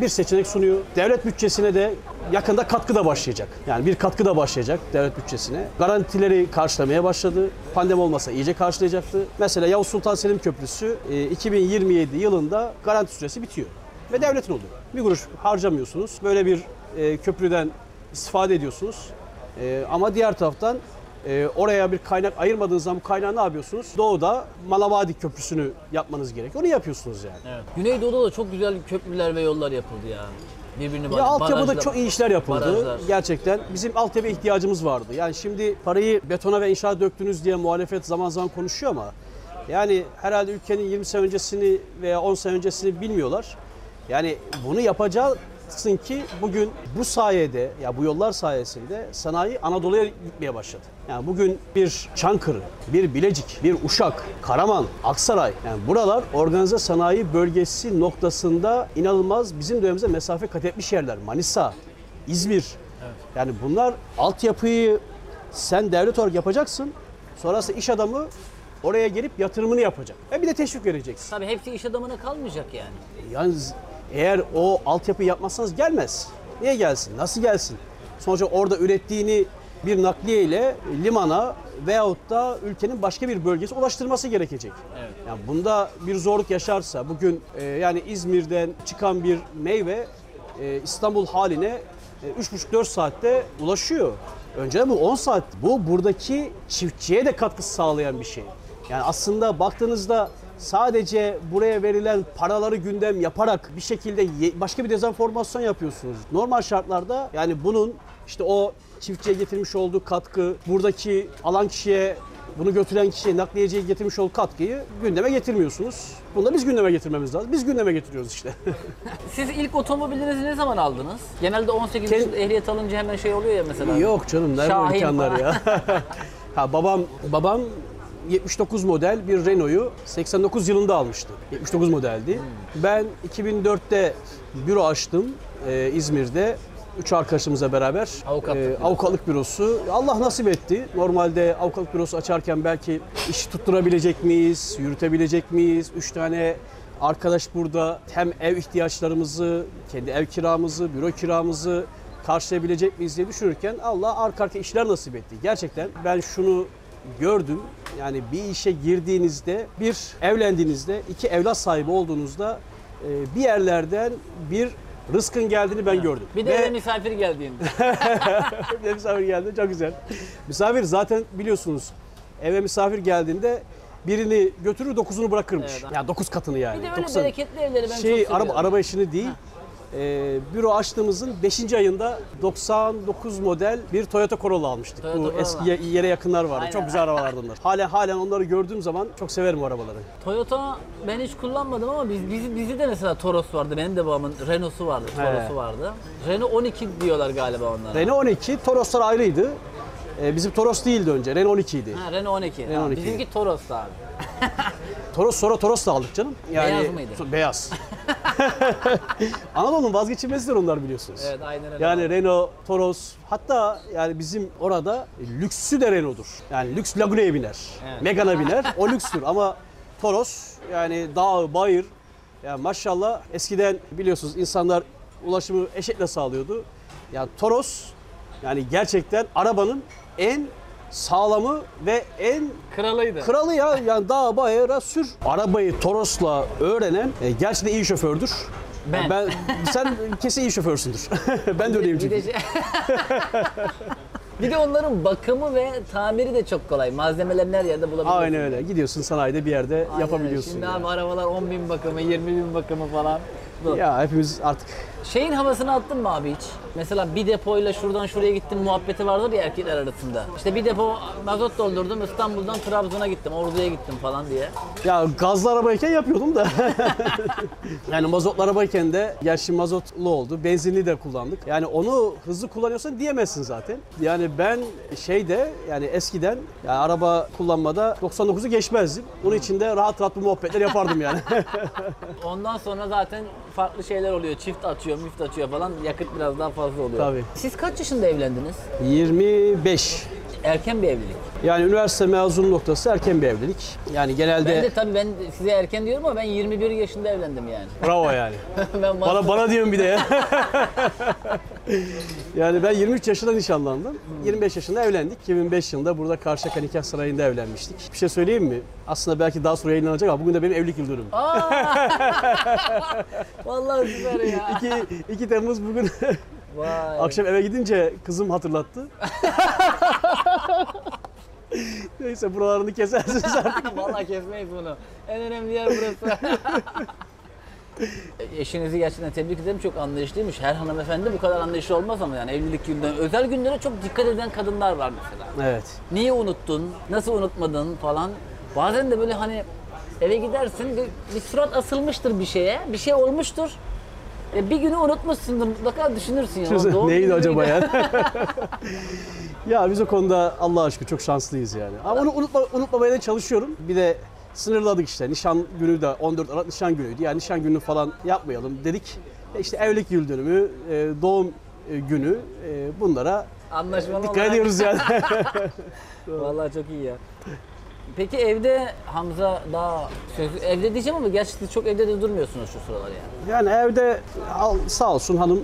bir seçenek sunuyor. Devlet bütçesine de yakında katkı da başlayacak. Yani bir katkı da başlayacak devlet bütçesine. Garantileri karşılamaya başladı. Pandemi olmasa iyice karşılayacaktı. Mesela Yavuz Sultan Selim Köprüsü e, 2027 yılında garanti süresi bitiyor. Ve devletin oluyor. Bir kuruş harcamıyorsunuz. Böyle bir e, köprüden istifade ediyorsunuz. E, ama diğer taraftan e, oraya bir kaynak ayırmadığınız zaman bu kaynağı ne yapıyorsunuz? Doğuda Malavadi Köprüsü'nü yapmanız gerekiyor. Onu yapıyorsunuz yani. Evet. Güneydoğu'da da çok güzel köprüler ve yollar yapıldı ya. Birbirini Ya altyapıda çok iyi işler yapıldı. barajlar. Gerçekten bizim altyapı ihtiyacımız vardı. Yani şimdi parayı betona ve inşaat döktünüz diye muhalefet zaman zaman konuşuyor ama yani herhalde ülkenin 20 sene öncesini veya 10 sene öncesini bilmiyorlar. Yani bunu yapacaksın ki bugün bu sayede ya bu yollar sayesinde sanayi Anadolu'ya gitmeye başladı. Yani bugün bir Çankırı, bir Bilecik, bir Uşak, Karaman, Aksaray yani buralar organize sanayi bölgesi noktasında inanılmaz bizim dönemimize mesafe kat etmiş yerler. Manisa, İzmir. Yani bunlar altyapıyı sen devlet olarak yapacaksın. Sonrası iş adamı oraya gelip yatırımını yapacak. Ve bir de teşvik vereceksin. Tabii hepsi iş adamına kalmayacak yani. Yalnız eğer o altyapıyı yapmazsanız gelmez. Niye gelsin? Nasıl gelsin? Sonuçta orada ürettiğini bir nakliye ile limana veyahut da ülkenin başka bir bölgesi ulaştırması gerekecek. Evet. Yani bunda bir zorluk yaşarsa bugün e, yani İzmir'den çıkan bir meyve e, İstanbul haline e, 3,5-4 saatte ulaşıyor. Önceden bu 10 saat. Bu buradaki çiftçiye de katkı sağlayan bir şey. Yani aslında baktığınızda sadece buraya verilen paraları gündem yaparak bir şekilde başka bir dezenformasyon yapıyorsunuz. Normal şartlarda yani bunun işte o çiftçiye getirmiş olduğu katkı, buradaki alan kişiye bunu götüren kişiye, nakliyeciye getirmiş olduğu katkıyı gündeme getirmiyorsunuz. Bunu da biz gündeme getirmemiz lazım. Biz gündeme getiriyoruz işte. Siz ilk otomobilinizi ne zaman aldınız? Genelde 18 Kend- yaşında ehliyet alınca hemen şey oluyor ya mesela. Yok canım Şahin imkanlar ya. ha babam babam 79 model bir Renault'yu 89 yılında almıştı. 79 modeldi. Ben 2004'te büro açtım e, İzmir'de. Üç arkadaşımızla beraber Avukatlık e, bürosu. avukatlık bürosu. Allah nasip etti. Normalde avukatlık bürosu açarken belki iş tutturabilecek miyiz, yürütebilecek miyiz? Üç tane arkadaş burada hem ev ihtiyaçlarımızı, kendi ev kiramızı, büro kiramızı karşılayabilecek miyiz diye düşünürken Allah arka arka işler nasip etti. Gerçekten ben şunu gördüm. Yani bir işe girdiğinizde, bir evlendiğinizde, iki evlat sahibi olduğunuzda e, bir yerlerden bir rızkın geldiğini ben gördüm. Bir de Ve- eve misafir geldiğinde. bir de misafir geldi. Çok güzel. Misafir zaten biliyorsunuz eve misafir geldiğinde birini götürür dokuzunu bırakırmış. Evet. ya dokuz katını yani. Bir de öyle Dokuz bereketli evleri ben şey çok seviyorum. araba araba işini değil. E, büro açtığımızın 5. ayında 99 model bir Toyota Corolla almıştık. Toyota Bu Corolla. eski ye- yere yakınlar vardı. Aynen. Çok güzel arabalardı onlar. Halen halen onları gördüğüm zaman çok severim o arabaları. Toyota ben hiç kullanmadım ama biz bizi bizi de mesela Toros vardı. Benim de babamın Renault'su vardı. Toros'u vardı. Renault 12 diyorlar galiba onlara. Renault 12, Toroslar ayrıydı. E, bizim Toros değildi önce, Renault 12 idi. Ha, Renault 12. Renault Ha, 12. Bizimki Toros'tu abi. Toros sonra Toros da aldık canım. Beyaz mıydı? Beyaz. Anadolu'nun vazgeçilmezidir onlar biliyorsunuz. Evet aynen öyle. Yani Renault, Toros, hatta yani bizim orada lüksü de Renault'dur. Yani lüks Laguna'ya biner, Evet. Megane'a biner, o lükstür. Ama Toros yani dağ, bayır, yani maşallah eskiden biliyorsunuz insanlar ulaşımı eşekle sağlıyordu. Yani Toros yani gerçekten arabanın en sağlamı ve en kralıydı. Kralı ya yani dağ bayıra sür. Arabayı Toros'la öğrenen e, gerçekten iyi şofördür. Ben. Yani ben sen kesin iyi şoförsündür. ben de öyleyim bir de, çünkü. bir de onların bakımı ve tamiri de çok kolay. Malzemelerini her yerde bulabiliyorsun. Aynen öyle. Gidiyorsun sanayide bir yerde Aynen yapabiliyorsun. Şimdi yani. abi arabalar 10 bin bakımı, 20 bin bakımı falan. Bu. Ya hepimiz artık Şeyin havasını attın mı abi hiç? Mesela bir depoyla şuradan şuraya gittim muhabbeti vardır ya erkekler arasında. İşte bir depo mazot doldurdum İstanbul'dan Trabzon'a gittim, Ordu'ya gittim falan diye. ya gazlı arabayken yapıyordum da. yani mazotlu arabayken de gerçi mazotlu oldu. Benzinli de kullandık. Yani onu hızlı kullanıyorsan diyemezsin zaten. Yani ben şeyde yani eskiden yani araba kullanmada 99'u geçmezdim. Onun için de rahat rahat bu muhabbetler yapardım yani. Ondan sonra zaten farklı şeyler oluyor. Çift açıyor, müft açıyor falan. Yakıt biraz daha fazla oluyor. Tabii. Siz kaç yaşında evlendiniz? 25. Erken bir evlilik. Yani üniversite mezunu noktası erken bir evlilik. Yani genelde Ben de tabii ben size erken diyorum ama ben 21 yaşında evlendim yani. bravo yani. ben Bana bana diyorsun bir de ya. yani ben 23 yaşında nişanlandım. 25 yaşında evlendik. 2005 yılında burada Karşıyaka Nikah Sarayı'nda evlenmiştik. Bir şey söyleyeyim mi? Aslında belki daha sonra yayınlanacak ama bugün de benim evlilik yıl dönümüm. Vallahi süper ya. 2, 2 Temmuz bugün Vay. akşam eve gidince kızım hatırlattı. Neyse buralarını kesersiniz artık. Vallahi kesmeyiz bunu. En önemli yer burası. Eşinizi gerçekten tebrik ederim. Çok anlayışlıymış. Her hanımefendi bu kadar anlayışlı olmaz ama yani evlilik günlerine, özel günlere çok dikkat eden kadınlar var mesela. Evet. Niye unuttun? Nasıl unutmadın falan. Bazen de böyle hani eve gidersin bir, bir surat asılmıştır bir şeye. Bir şey olmuştur. E, bir günü unutmuşsundur. Mutlaka düşünürsün ya. "Ulan doğum Neydi acaba müydü?" ya biz o konuda Allah aşkına çok şanslıyız yani. Ama onu unutma, unutmamaya da çalışıyorum. Bir de sınırladık işte. Nişan günü de 14 Aralık nişan günüydü. Yani nişan günü falan yapmayalım dedik. E İşte evlilik yıl dönümü, e, doğum e, günü e, bunlara Anlaşmalı dikkat olarak- ediyoruz yani. Vallahi çok iyi ya. Peki evde Hamza daha söz- evde diyeceğim ama gerçekten çok evde de durmuyorsunuz şu sıralar yani. yani evde al- sağ olsun hanım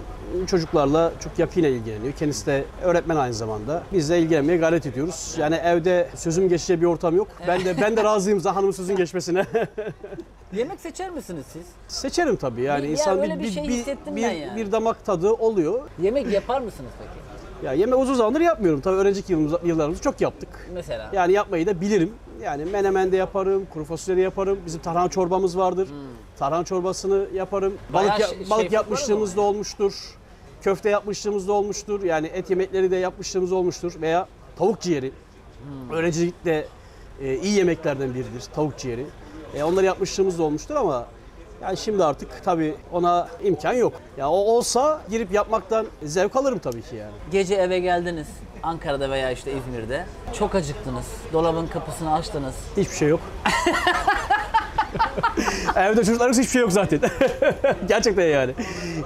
çocuklarla çok yakinen ilgileniyor. Kendisi de öğretmen aynı zamanda. Biz de ilgilenmeye gayret ediyoruz. Yani evde sözüm geçeceği bir ortam yok. Ben de ben de razıyım hanımın sözün geçmesine. Yemek seçer misiniz siz? Seçerim tabii yani Bir- ya insan öyle bir şey hissettim bir, ben yani. bir damak tadı oluyor. Yemek yapar mısınız peki? Ya yemek uzun zamandır yapmıyorum. Tabii öğrencilik yılımız, yıllarımızda çok yaptık. Mesela. Yani yapmayı da bilirim. Yani menemen de yaparım, kuru fasulye de yaparım. Bizim tarhana çorbamız vardır. Tarhana çorbasını yaparım. Hmm. Bayağı Balık ya- şey- balık yapmışlığımız da olmuştur. Köfte yapmışlığımız da olmuştur. Yani et yemekleri de yapmışlığımız olmuştur veya tavuk ciğeri. Hmm. Öğrencilikte e, iyi yemeklerden biridir tavuk ciğeri. E, onları yapmışlığımız da olmuştur ama yani şimdi artık tabii ona imkan yok. Ya o olsa girip yapmaktan zevk alırım tabii ki yani. Gece eve geldiniz. Ankara'da veya işte İzmir'de. Çok acıktınız. Dolabın kapısını açtınız. Hiçbir şey yok. Evde çocuklarımız hiçbir şey yok zaten. Gerçekten yani.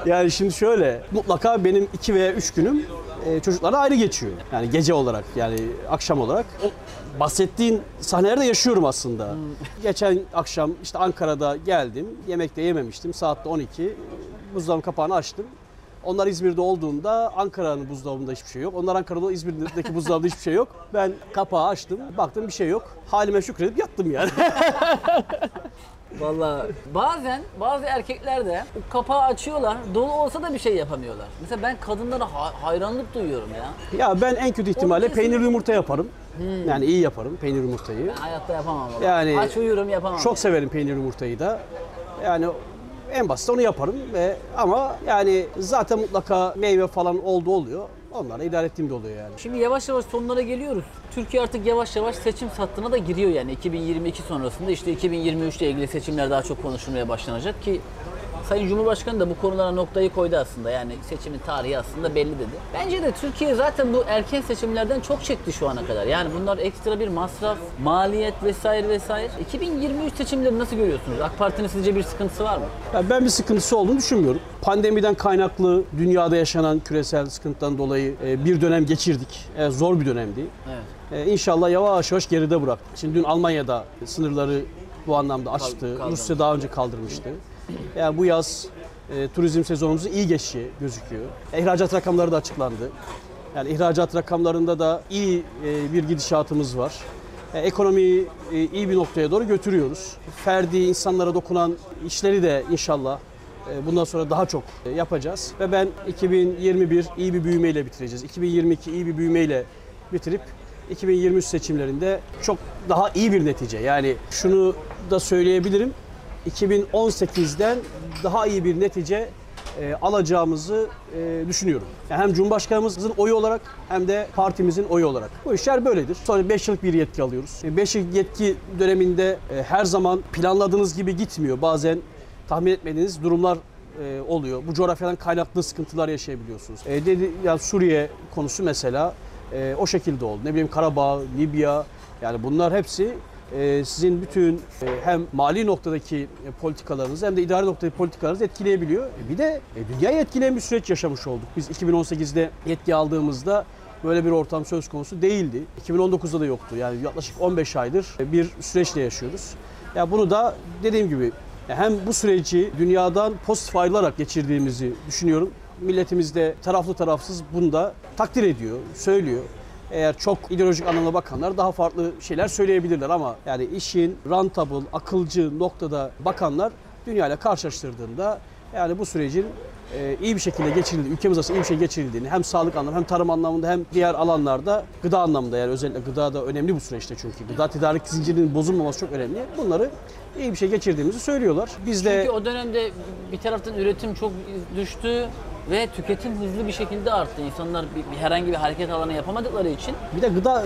Yani şimdi şöyle mutlaka benim iki veya üç günüm e, çocuklarla ayrı geçiyor. Yani gece olarak yani akşam olarak. O bahsettiğin sahnelerde yaşıyorum aslında. Geçen akşam işte Ankara'da geldim. Yemek de yememiştim. Saatte 12. Buzdolabı kapağını açtım. Onlar İzmir'de olduğunda Ankara'nın buzdolabında hiçbir şey yok. Onlar Ankara'da İzmir'deki buzdolabında hiçbir şey yok. Ben kapağı açtım. Baktım bir şey yok. Halime şükredip yattım yani. Vallahi bazen bazı erkekler de kapağı açıyorlar. Dolu olsa da bir şey yapamıyorlar. Mesela ben kadınlara ha- hayranlık duyuyorum ya. ya ben en kötü ihtimalle kesin- peynirli yumurta yaparım. Yani iyi yaparım peynirli yumurtayı. Hayatta yapamam. vallahi. Yani Aç uyurum yapamam. Çok severim peynirli yumurtayı da. Yani en basit onu yaparım ve ama yani zaten mutlaka meyve falan oldu oluyor. Onları idare ettiğim de oluyor yani. Şimdi yavaş yavaş sonlara geliyoruz. Türkiye artık yavaş yavaş seçim sattığına da giriyor yani 2022 sonrasında işte 2023 ile ilgili seçimler daha çok konuşulmaya başlanacak ki Sayın Cumhurbaşkanı da bu konulara noktayı koydu aslında. Yani seçimin tarihi aslında belli dedi. Bence de Türkiye zaten bu erken seçimlerden çok çekti şu ana kadar. Yani bunlar ekstra bir masraf, maliyet vesaire vesaire. 2023 seçimleri nasıl görüyorsunuz? AK Parti'nin sizce bir sıkıntısı var mı? Ya ben bir sıkıntısı olduğunu düşünmüyorum. Pandemiden kaynaklı dünyada yaşanan küresel sıkıntıdan dolayı e, bir dönem geçirdik. E, Zor bir dönemdi. Evet. E, İnşallah yavaş yavaş geride bıraktık. Şimdi dün Almanya'da sınırları bu anlamda açtı. Rusya daha önce kaldırmıştı. Yani bu yaz e, turizm sezonumuzu iyi geçişi gözüküyor. İhracat rakamları da açıklandı. Yani ihracat rakamlarında da iyi e, bir gidişatımız var. E, ekonomiyi e, iyi bir noktaya doğru götürüyoruz. Ferdi insanlara dokunan işleri de inşallah e, bundan sonra daha çok e, yapacağız. Ve ben 2021 iyi bir büyümeyle bitireceğiz. 2022 iyi bir büyümeyle bitirip 2023 seçimlerinde çok daha iyi bir netice. Yani şunu da söyleyebilirim. 2018'den daha iyi bir netice e, alacağımızı e, düşünüyorum. Yani hem Cumhurbaşkanımızın oyu olarak hem de partimizin oyu olarak. Bu işler böyledir. Sonra 5 yıllık bir yetki alıyoruz. 5 yıllık yetki döneminde e, her zaman planladığınız gibi gitmiyor. Bazen tahmin etmediğiniz durumlar e, oluyor. Bu coğrafyadan kaynaklı sıkıntılar yaşayabiliyorsunuz. E, dedi yani Suriye konusu mesela e, o şekilde oldu. Ne bileyim Karabağ, Libya yani bunlar hepsi e, sizin bütün e, hem mali noktadaki e, politikalarınızı hem de idari noktadaki politikalarınızı etkileyebiliyor. E, bir de dünyayı etkileyen bir süreç yaşamış olduk. Biz 2018'de yetki aldığımızda böyle bir ortam söz konusu değildi. 2019'da da yoktu. Yani yaklaşık 15 aydır bir süreçle yaşıyoruz. Ya bunu da dediğim gibi hem bu süreci dünyadan pozitif ayrılarak geçirdiğimizi düşünüyorum. Milletimiz de taraflı tarafsız bunu da takdir ediyor, söylüyor. Eğer çok ideolojik anlamda bakanlar daha farklı şeyler söyleyebilirler ama yani işin rentable, akılcı noktada bakanlar dünyayla karşılaştırdığında yani bu sürecin e, iyi bir şekilde geçirildiğini, ülkemiz arasında iyi bir şey geçirildiğini hem sağlık anlamında hem tarım anlamında hem diğer alanlarda gıda anlamında yani özellikle gıda da önemli bu süreçte çünkü gıda tedarik zincirinin bozulmaması çok önemli. Bunları iyi bir şey geçirdiğimizi söylüyorlar. Biz de Çünkü o dönemde bir taraftan üretim çok düştü ve tüketim hızlı bir şekilde arttı. İnsanlar bir, bir herhangi bir hareket alanı yapamadıkları için Bir de gıda,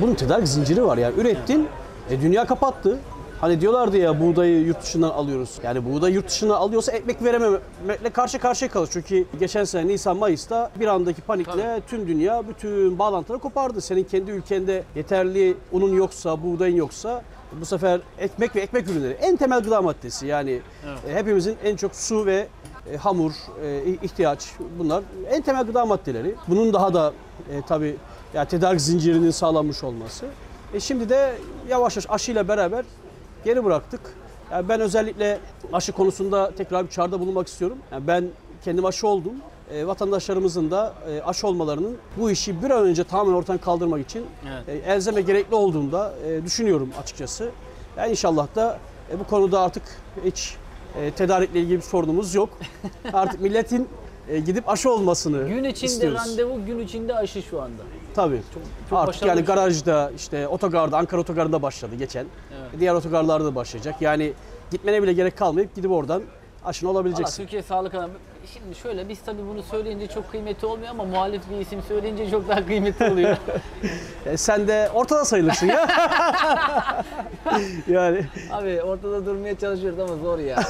bunun tedarik zinciri var yani. Ürettin, e, dünya kapattı. Hani diyorlardı ya buğdayı yurt dışından alıyoruz. Yani buğday yurt dışından alıyorsa ekmek verememekle karşı karşıya kalır. Çünkü geçen sene Nisan Mayıs'ta bir andaki panikle tüm dünya bütün bağlantıları kopardı. Senin kendi ülkende yeterli unun yoksa, buğdayın yoksa bu sefer ekmek ve ekmek ürünleri en temel gıda maddesi. Yani e, hepimizin en çok su ve e, hamur, e, ihtiyaç bunlar en temel gıda maddeleri. Bunun daha da e, tabii ya tedarik zincirinin sağlanmış olması. E şimdi de yavaş yavaş aşıyla beraber geri bıraktık. Yani ben özellikle aşı konusunda tekrar bir çağrıda bulunmak istiyorum. Yani ben kendim aşı oldum. E, vatandaşlarımızın da e, aşı olmalarının bu işi bir an önce tamamen ortadan kaldırmak için Evet. e, elzeme gerekli olduğunda e, düşünüyorum açıkçası. Yani inşallah da e, bu konuda artık hiç e, tedarikle ilgili bir sorunumuz yok. Artık milletin e, gidip aşı olmasını gün içinde istiyoruz. randevu, gün içinde aşı şu anda. Tabii. çok Artık başarılı yani bir şey. garajda işte otogarda Ankara otogarında başladı geçen. Evet. Diğer otogarlarda da başlayacak. Yani gitmene bile gerek kalmayıp gidip oradan aşını Valla olabileceksin. Türkiye Sağlık Alanı. Şimdi şöyle biz tabii bunu söyleyince çok kıymetli olmuyor ama muhalif bir isim söyleyince çok daha kıymetli oluyor. E, sen de ortada sayılırsın ya. yani Abi ortada durmaya çalışıyoruz ama zor ya.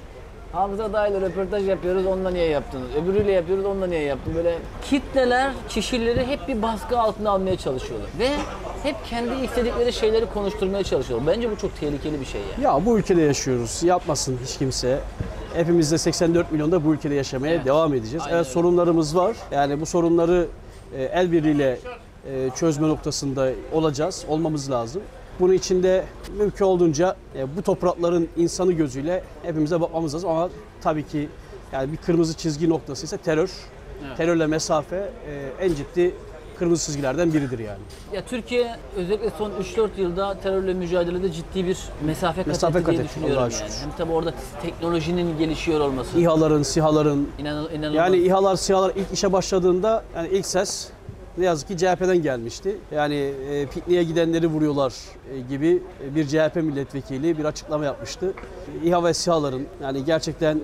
Hamza Dağ'yla röportaj yapıyoruz, onunla niye yaptınız? Öbürüyle yapıyoruz, onunla niye yaptın? Böyle kitleler, kişileri hep bir baskı altına almaya çalışıyorlar. Ve hep kendi istedikleri şeyleri konuşturmaya çalışıyorlar. Bence bu çok tehlikeli bir şey ya. ya bu ülkede yaşıyoruz. Yapmasın hiç kimse. Hepimiz de 84 milyonda bu ülkede yaşamaya Evet. devam edeceğiz. Aynen evet sorunlarımız var. Yani bu sorunları e, el birliğiyle e, çözme noktasında olacağız, olmamız lazım. Bunun için de mümkün olduğunca e, bu toprakların insanı gözüyle hepimize bakmamız lazım ama tabii ki yani bir kırmızı çizgi noktası ise terör. Evet. Terörle mesafe en ciddi kırmızı çizgilerden biridir yani. Ya Türkiye özellikle son 3-4 yılda terörle mücadelede ciddi bir mesafe kat Mesafe etti kat diye etti, düşünüyorum yani. şükür. Hem tabii orada teknolojinin gelişiyor olması. İHA'ların, SİHA'ların İnan, inanılmaz. yani İHA'lar, SİHA'lar ilk işe başladığında yani ilk ses ne yazık ki CHP'den gelmişti. Yani e, pikniğe gidenleri vuruyorlar e, gibi bir CHP milletvekili bir açıklama yapmıştı. İHA ve SİHA'ların yani gerçekten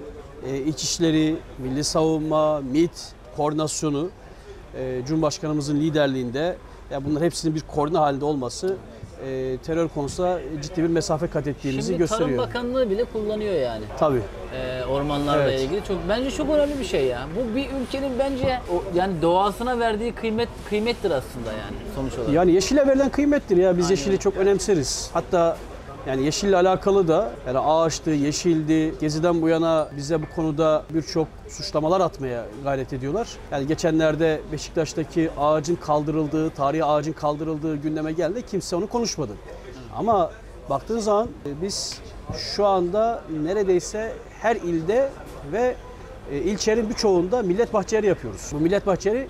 e, iç işleri, milli savunma, MİT koordinasyonu e, Cumhurbaşkanımızın liderliğinde ya bunlar hepsinin bir koordine halinde olması e, terör konusunda ciddi bir mesafe kat ettiğimizi Şimdi gösteriyor. Tarım Bakanlığı bile kullanıyor yani. Tabii. e, ormanlarla Evet. ilgili çok bence çok önemli bir şey ya. Bu bir ülkenin bence o, yani doğasına verdiği kıymet kıymettir aslında yani sonuç olarak. Yani yeşile verilen kıymettir ya. Biz Aynen. yeşili çok önemseriz. Hatta yani yeşille alakalı da yani ağaçtı, yeşildi. Geziden bu yana bize bu konuda birçok suçlamalar atmaya gayret ediyorlar. Yani geçenlerde Beşiktaş'taki ağacın kaldırıldığı, tarihi ağacın kaldırıldığı gündeme geldi. Kimse onu konuşmadı. Ama baktığın zaman e, biz şu anda neredeyse her ilde ve e, ilçelerin birçoğunda millet bahçeleri yapıyoruz. Bu millet bahçeleri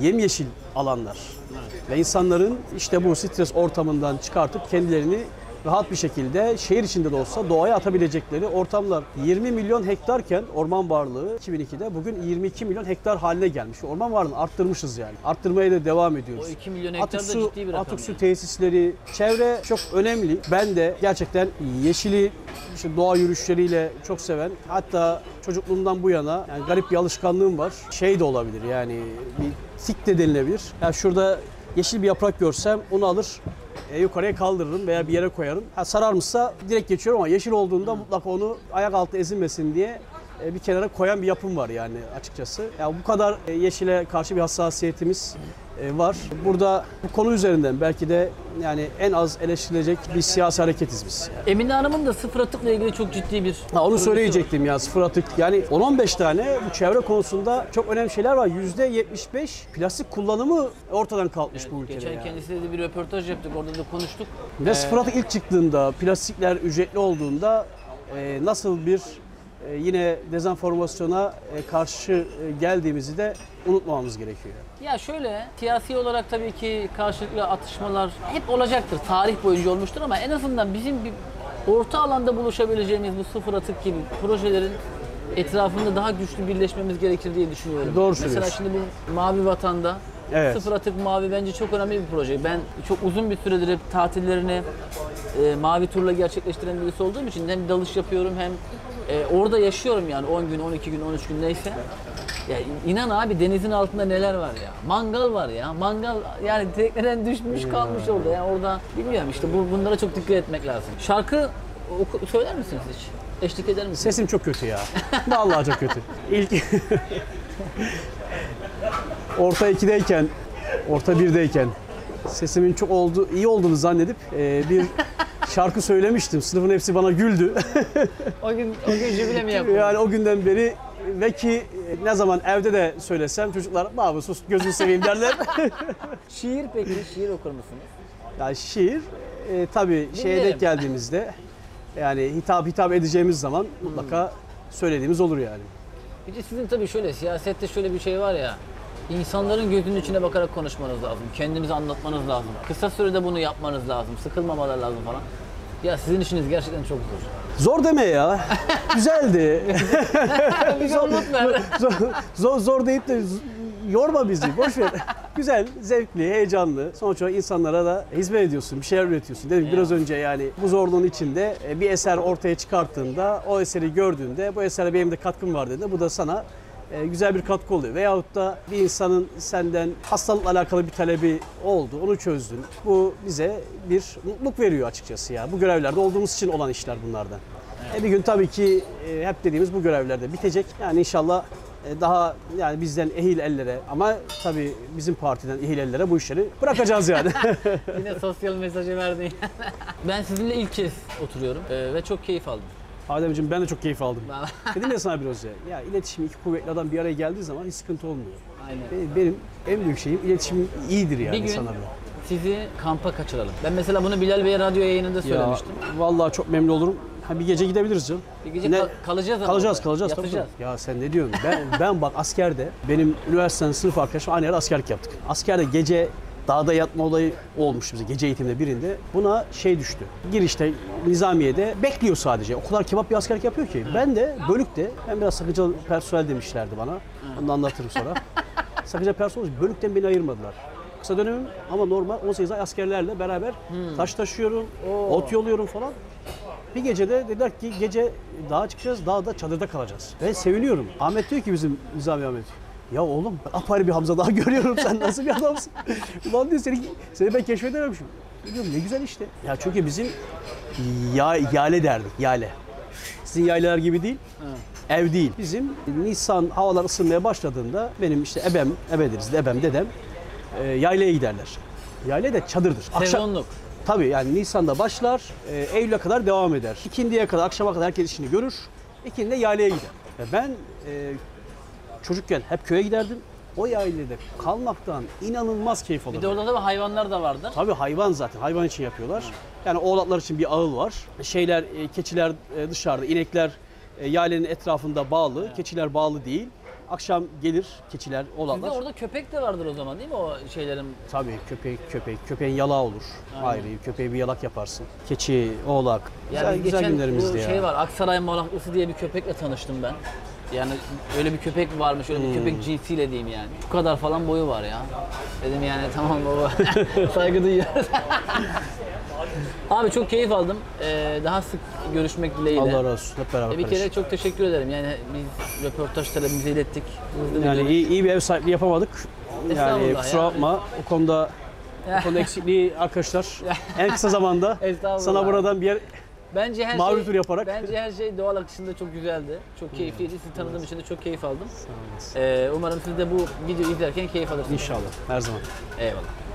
yemyeşil alanlar. Ve insanların işte bu stres ortamından çıkartıp kendilerini rahat bir şekilde şehir içinde de olsa doğaya atabilecekleri ortamlar. 20 milyon hektarken orman varlığı 2002'de bugün 22 milyon hektar haline gelmiş. Orman varlığını arttırmışız yani. Arttırmaya da devam ediyoruz. O 2 milyon hektar da Atık su, ciddi bir rakam. atık su yani. tesisleri, çevre çok önemli. Ben de gerçekten yeşili işte doğa yürüyüşleriyle çok seven. Hatta çocukluğumdan bu yana yani garip bir alışkanlığım var. Şey de olabilir yani bir tik de denilebilir. Yani şurada yeşil bir yaprak görsem onu alır e, yukarıya kaldırırım veya bir yere koyarım. Ha, sararmışsa direkt geçiyorum ama yeşil olduğunda mutlaka onu ayak altı ezilmesin diye e, bir kenara koyan bir yapım var yani açıkçası. Ya bu kadar e, yeşile karşı bir hassasiyetimiz var. Burada bu konu üzerinden belki de yani en az eleştirilecek bir siyasi hareketiz biz. Emine Hanım'ın da sıfır atıkla ilgili çok ciddi bir Ha, onu söyleyecektim ya sıfır atık. Yani 10-15 tane bu çevre konusunda çok önemli şeyler var. %75 plastik kullanımı ortadan kalkmış var. bu ülkede. Geçen yani. kendisiyle de bir röportaj yaptık. Orada da konuştuk. Ve sıfır atık ilk çıktığında, plastikler ücretli olduğunda e, nasıl bir e, yine dezenformasyona e, karşı e, geldiğimizi de unutmamamız gerekiyor. Ya şöyle siyasi olarak tabii ki karşılıklı atışmalar hep olacaktır. Tarih boyunca olmuştur ama en azından bizim bir orta alanda buluşabileceğimiz bu sıfır atık gibi projelerin etrafında daha güçlü birleşmemiz gerekir diye düşünüyorum. Doğru Mesela şimdi bu Mavi Vatan'da Evet. sıfır atık mavi bence çok önemli bir proje. Ben çok uzun bir süredir hep tatillerini e, mavi turla gerçekleştiren birisi olduğum için hem dalış yapıyorum hem e, orada yaşıyorum yani 10 gün, 12 gün, 13 gün neyse. Ya inan abi denizin altında neler var ya. Mangal var ya. Mangal yani tekneden düşmüş kalmış orada. Yani orada bilmiyorum işte bu bunlara çok dikkat etmek lazım. Şarkı oku- söyler misiniz hiç? Eşlik eder misiniz? Sesim çok kötü ya. Vallahi çok kötü. İlk orta 2'deyken, orta 1'deyken sesimin çok oldu, iyi olduğunu zannedip e, bir şarkı söylemiştim. Sınıfın hepsi bana güldü. O gün o gün jübile mi yaptın? yani o günden beri ve ki e, ne zaman evde de söylesem çocuklar baba sus gözünü seveyim derler. Şiir peki şiir okur musunuz? yani şiir e, tabii şeye Dinlerim. denk geldiğimizde yani hitap hitap edeceğimiz zaman mutlaka söylediğimiz olur yani. Bir de sizin tabii şöyle siyasette şöyle bir şey var ya. İnsanların gözünün içine bakarak konuşmanız lazım. Kendinizi anlatmanız lazım. Kısa sürede bunu yapmanız lazım. Sıkılmamalar lazım falan. Ya sizin işiniz gerçekten çok zor. Zor deme ya. Güzeldi. Zorluk ver. zor, zor, zor deyip de yorma bizi. Boş ver. Güzel, zevkli, heyecanlı. Sonuç olarak insanlara da hizmet ediyorsun, bir şeyler üretiyorsun. Dedim biraz önce yani bu zorluğun içinde e, bir eser ortaya çıkarttığında, o eseri gördüğünde bu esere benim de katkım var dediğinde bu da sana güzel bir katkı oluyor. Veyahut da bir insanın senden hastalıkla alakalı bir talebi oldu, onu çözdün. Bu bize bir mutluluk veriyor açıkçası ya. Bu görevlerde olduğumuz için olan işler bunlardan. E, bir gün tabii ki e, hep dediğimiz bu görevlerde bitecek. Yani inşallah e, daha yani bizden ehil ellere ama tabii bizim partiden ehil ellere bu işleri bırakacağız yani. Yine sosyal mesajı verdin. ben sizinle ilk kez oturuyorum ve çok keyif aldım. Ademciğim ben de çok keyif aldım. Dedim ya sana biraz önce. Ya iletişim iki kuvvetli adam bir araya geldiği zaman hiç sıkıntı olmuyor. Aynen. Benim, benim en büyük şeyim iletişim iyidir yani Bir gün insanlarla. sizi kampa kaçıralım. Ben mesela bunu Bilal Bey'e radyo yayınında Ya söylemiştim. vallahi çok memnun olurum. Ha, bir gece gidebiliriz canım. Bir gece Ne- kal- kalacağız ama Kalacağız, orada. kalacağız. tabii, Yatacağız. tabii. Ya sen ne diyorsun? Ben, ben bak askerde, benim üniversitenin sınıf arkadaşım aynı yerde askerlik yaptık. Askerde gece dağda yatma olayı olmuş bize gece eğitimde birinde. Buna şey düştü. Girişte Nizamiye'de bekliyor sadece. O kadar kebap bir askerlik yapıyor ki. Ben de bölükte, ben biraz sakıncalı personel demişlerdi bana. Onu da anlatırım sonra. Sakıca personel bölükten beni ayırmadılar. Kısa dönemim ama normal 18 ay askerlerle beraber taş taşıyorum, Oo. ot yoluyorum falan. Bir gecede dediler ki gece dağa çıkacağız, dağda çadırda kalacağız. Ben seviniyorum. Ahmet diyor ki bizim Nizami Ahmet. Ya oğlum ben apayrı bir Hamza daha görüyorum sen nasıl bir adamsın? Ulan diyor seni, seni ben keşfedememişim. Diyorum ne güzel işte. Ya çünkü bizim ya, yale derdik yale. Sizin yaylalar gibi değil. Ev değil. Bizim Nisan havalar ısınmaya başladığında benim işte ebem, ebe deriz de ebem, dedem e, yaylaya giderler. Yayla da çadırdır. Sezonluk. Tabii yani Nisan'da başlar, e, Eylül'e kadar devam eder. İkindiye kadar, akşama kadar herkes işini görür. İkindi de yaylaya gider. Ve ben e, çocukken hep köye giderdim. O yaylada kalmaktan inanılmaz keyif Bir alırdım. de orada da hayvanlar da vardır. Tabii hayvan zaten. Hayvan için yapıyorlar. Yani oğlaklar için bir ağıl var. Şeyler, e, keçiler e, dışarıda, inekler e, yaylenin etrafında bağlı. Keçiler bağlı değil. Akşam gelir keçiler, Sizde oğlaklar. orada köpek de vardır o zaman değil mi o şeylerin? Tabii köpek, köpek, köpeğin yalağı olur. Ayrı, köpeğe bir yalak yaparsın. Keçi, oğlak. Yani güzel, güzel günlerimizdi bu ya. şey var Aksaray Malaklısı diye bir köpekle tanıştım ben. Yani öyle bir köpek varmış, öyle bir Hmm. köpek cinsiyle diyeyim yani. Bu kadar falan boyu var ya. Dedim yani tamam baba. Saygı duyuyoruz. Abi çok keyif aldım. Ee, daha sık görüşmek dileğiyle. Allah razı olsun. Hep beraber E, bir kere kardeşim. çok teşekkür ederim. Yani biz röportaj talebimizi ilettik. Hızlı bir Yani dönüş. iyi, iyi bir ev sahipliği yapamadık. Yani Estağfurullah kusura ya. bakma. O konuda o konuda eksikliği arkadaşlar en kısa zamanda Estağfurullah. sana buradan bir yer Bence her Mavi şey, tur yaparak. Bence her şey doğal akışında çok güzeldi. Çok keyifliydi. Sizi tanıdığım için de çok keyif aldım. Ee, umarım siz de bu videoyu izlerken keyif alırsınız. inşallah her zaman. Eyvallah.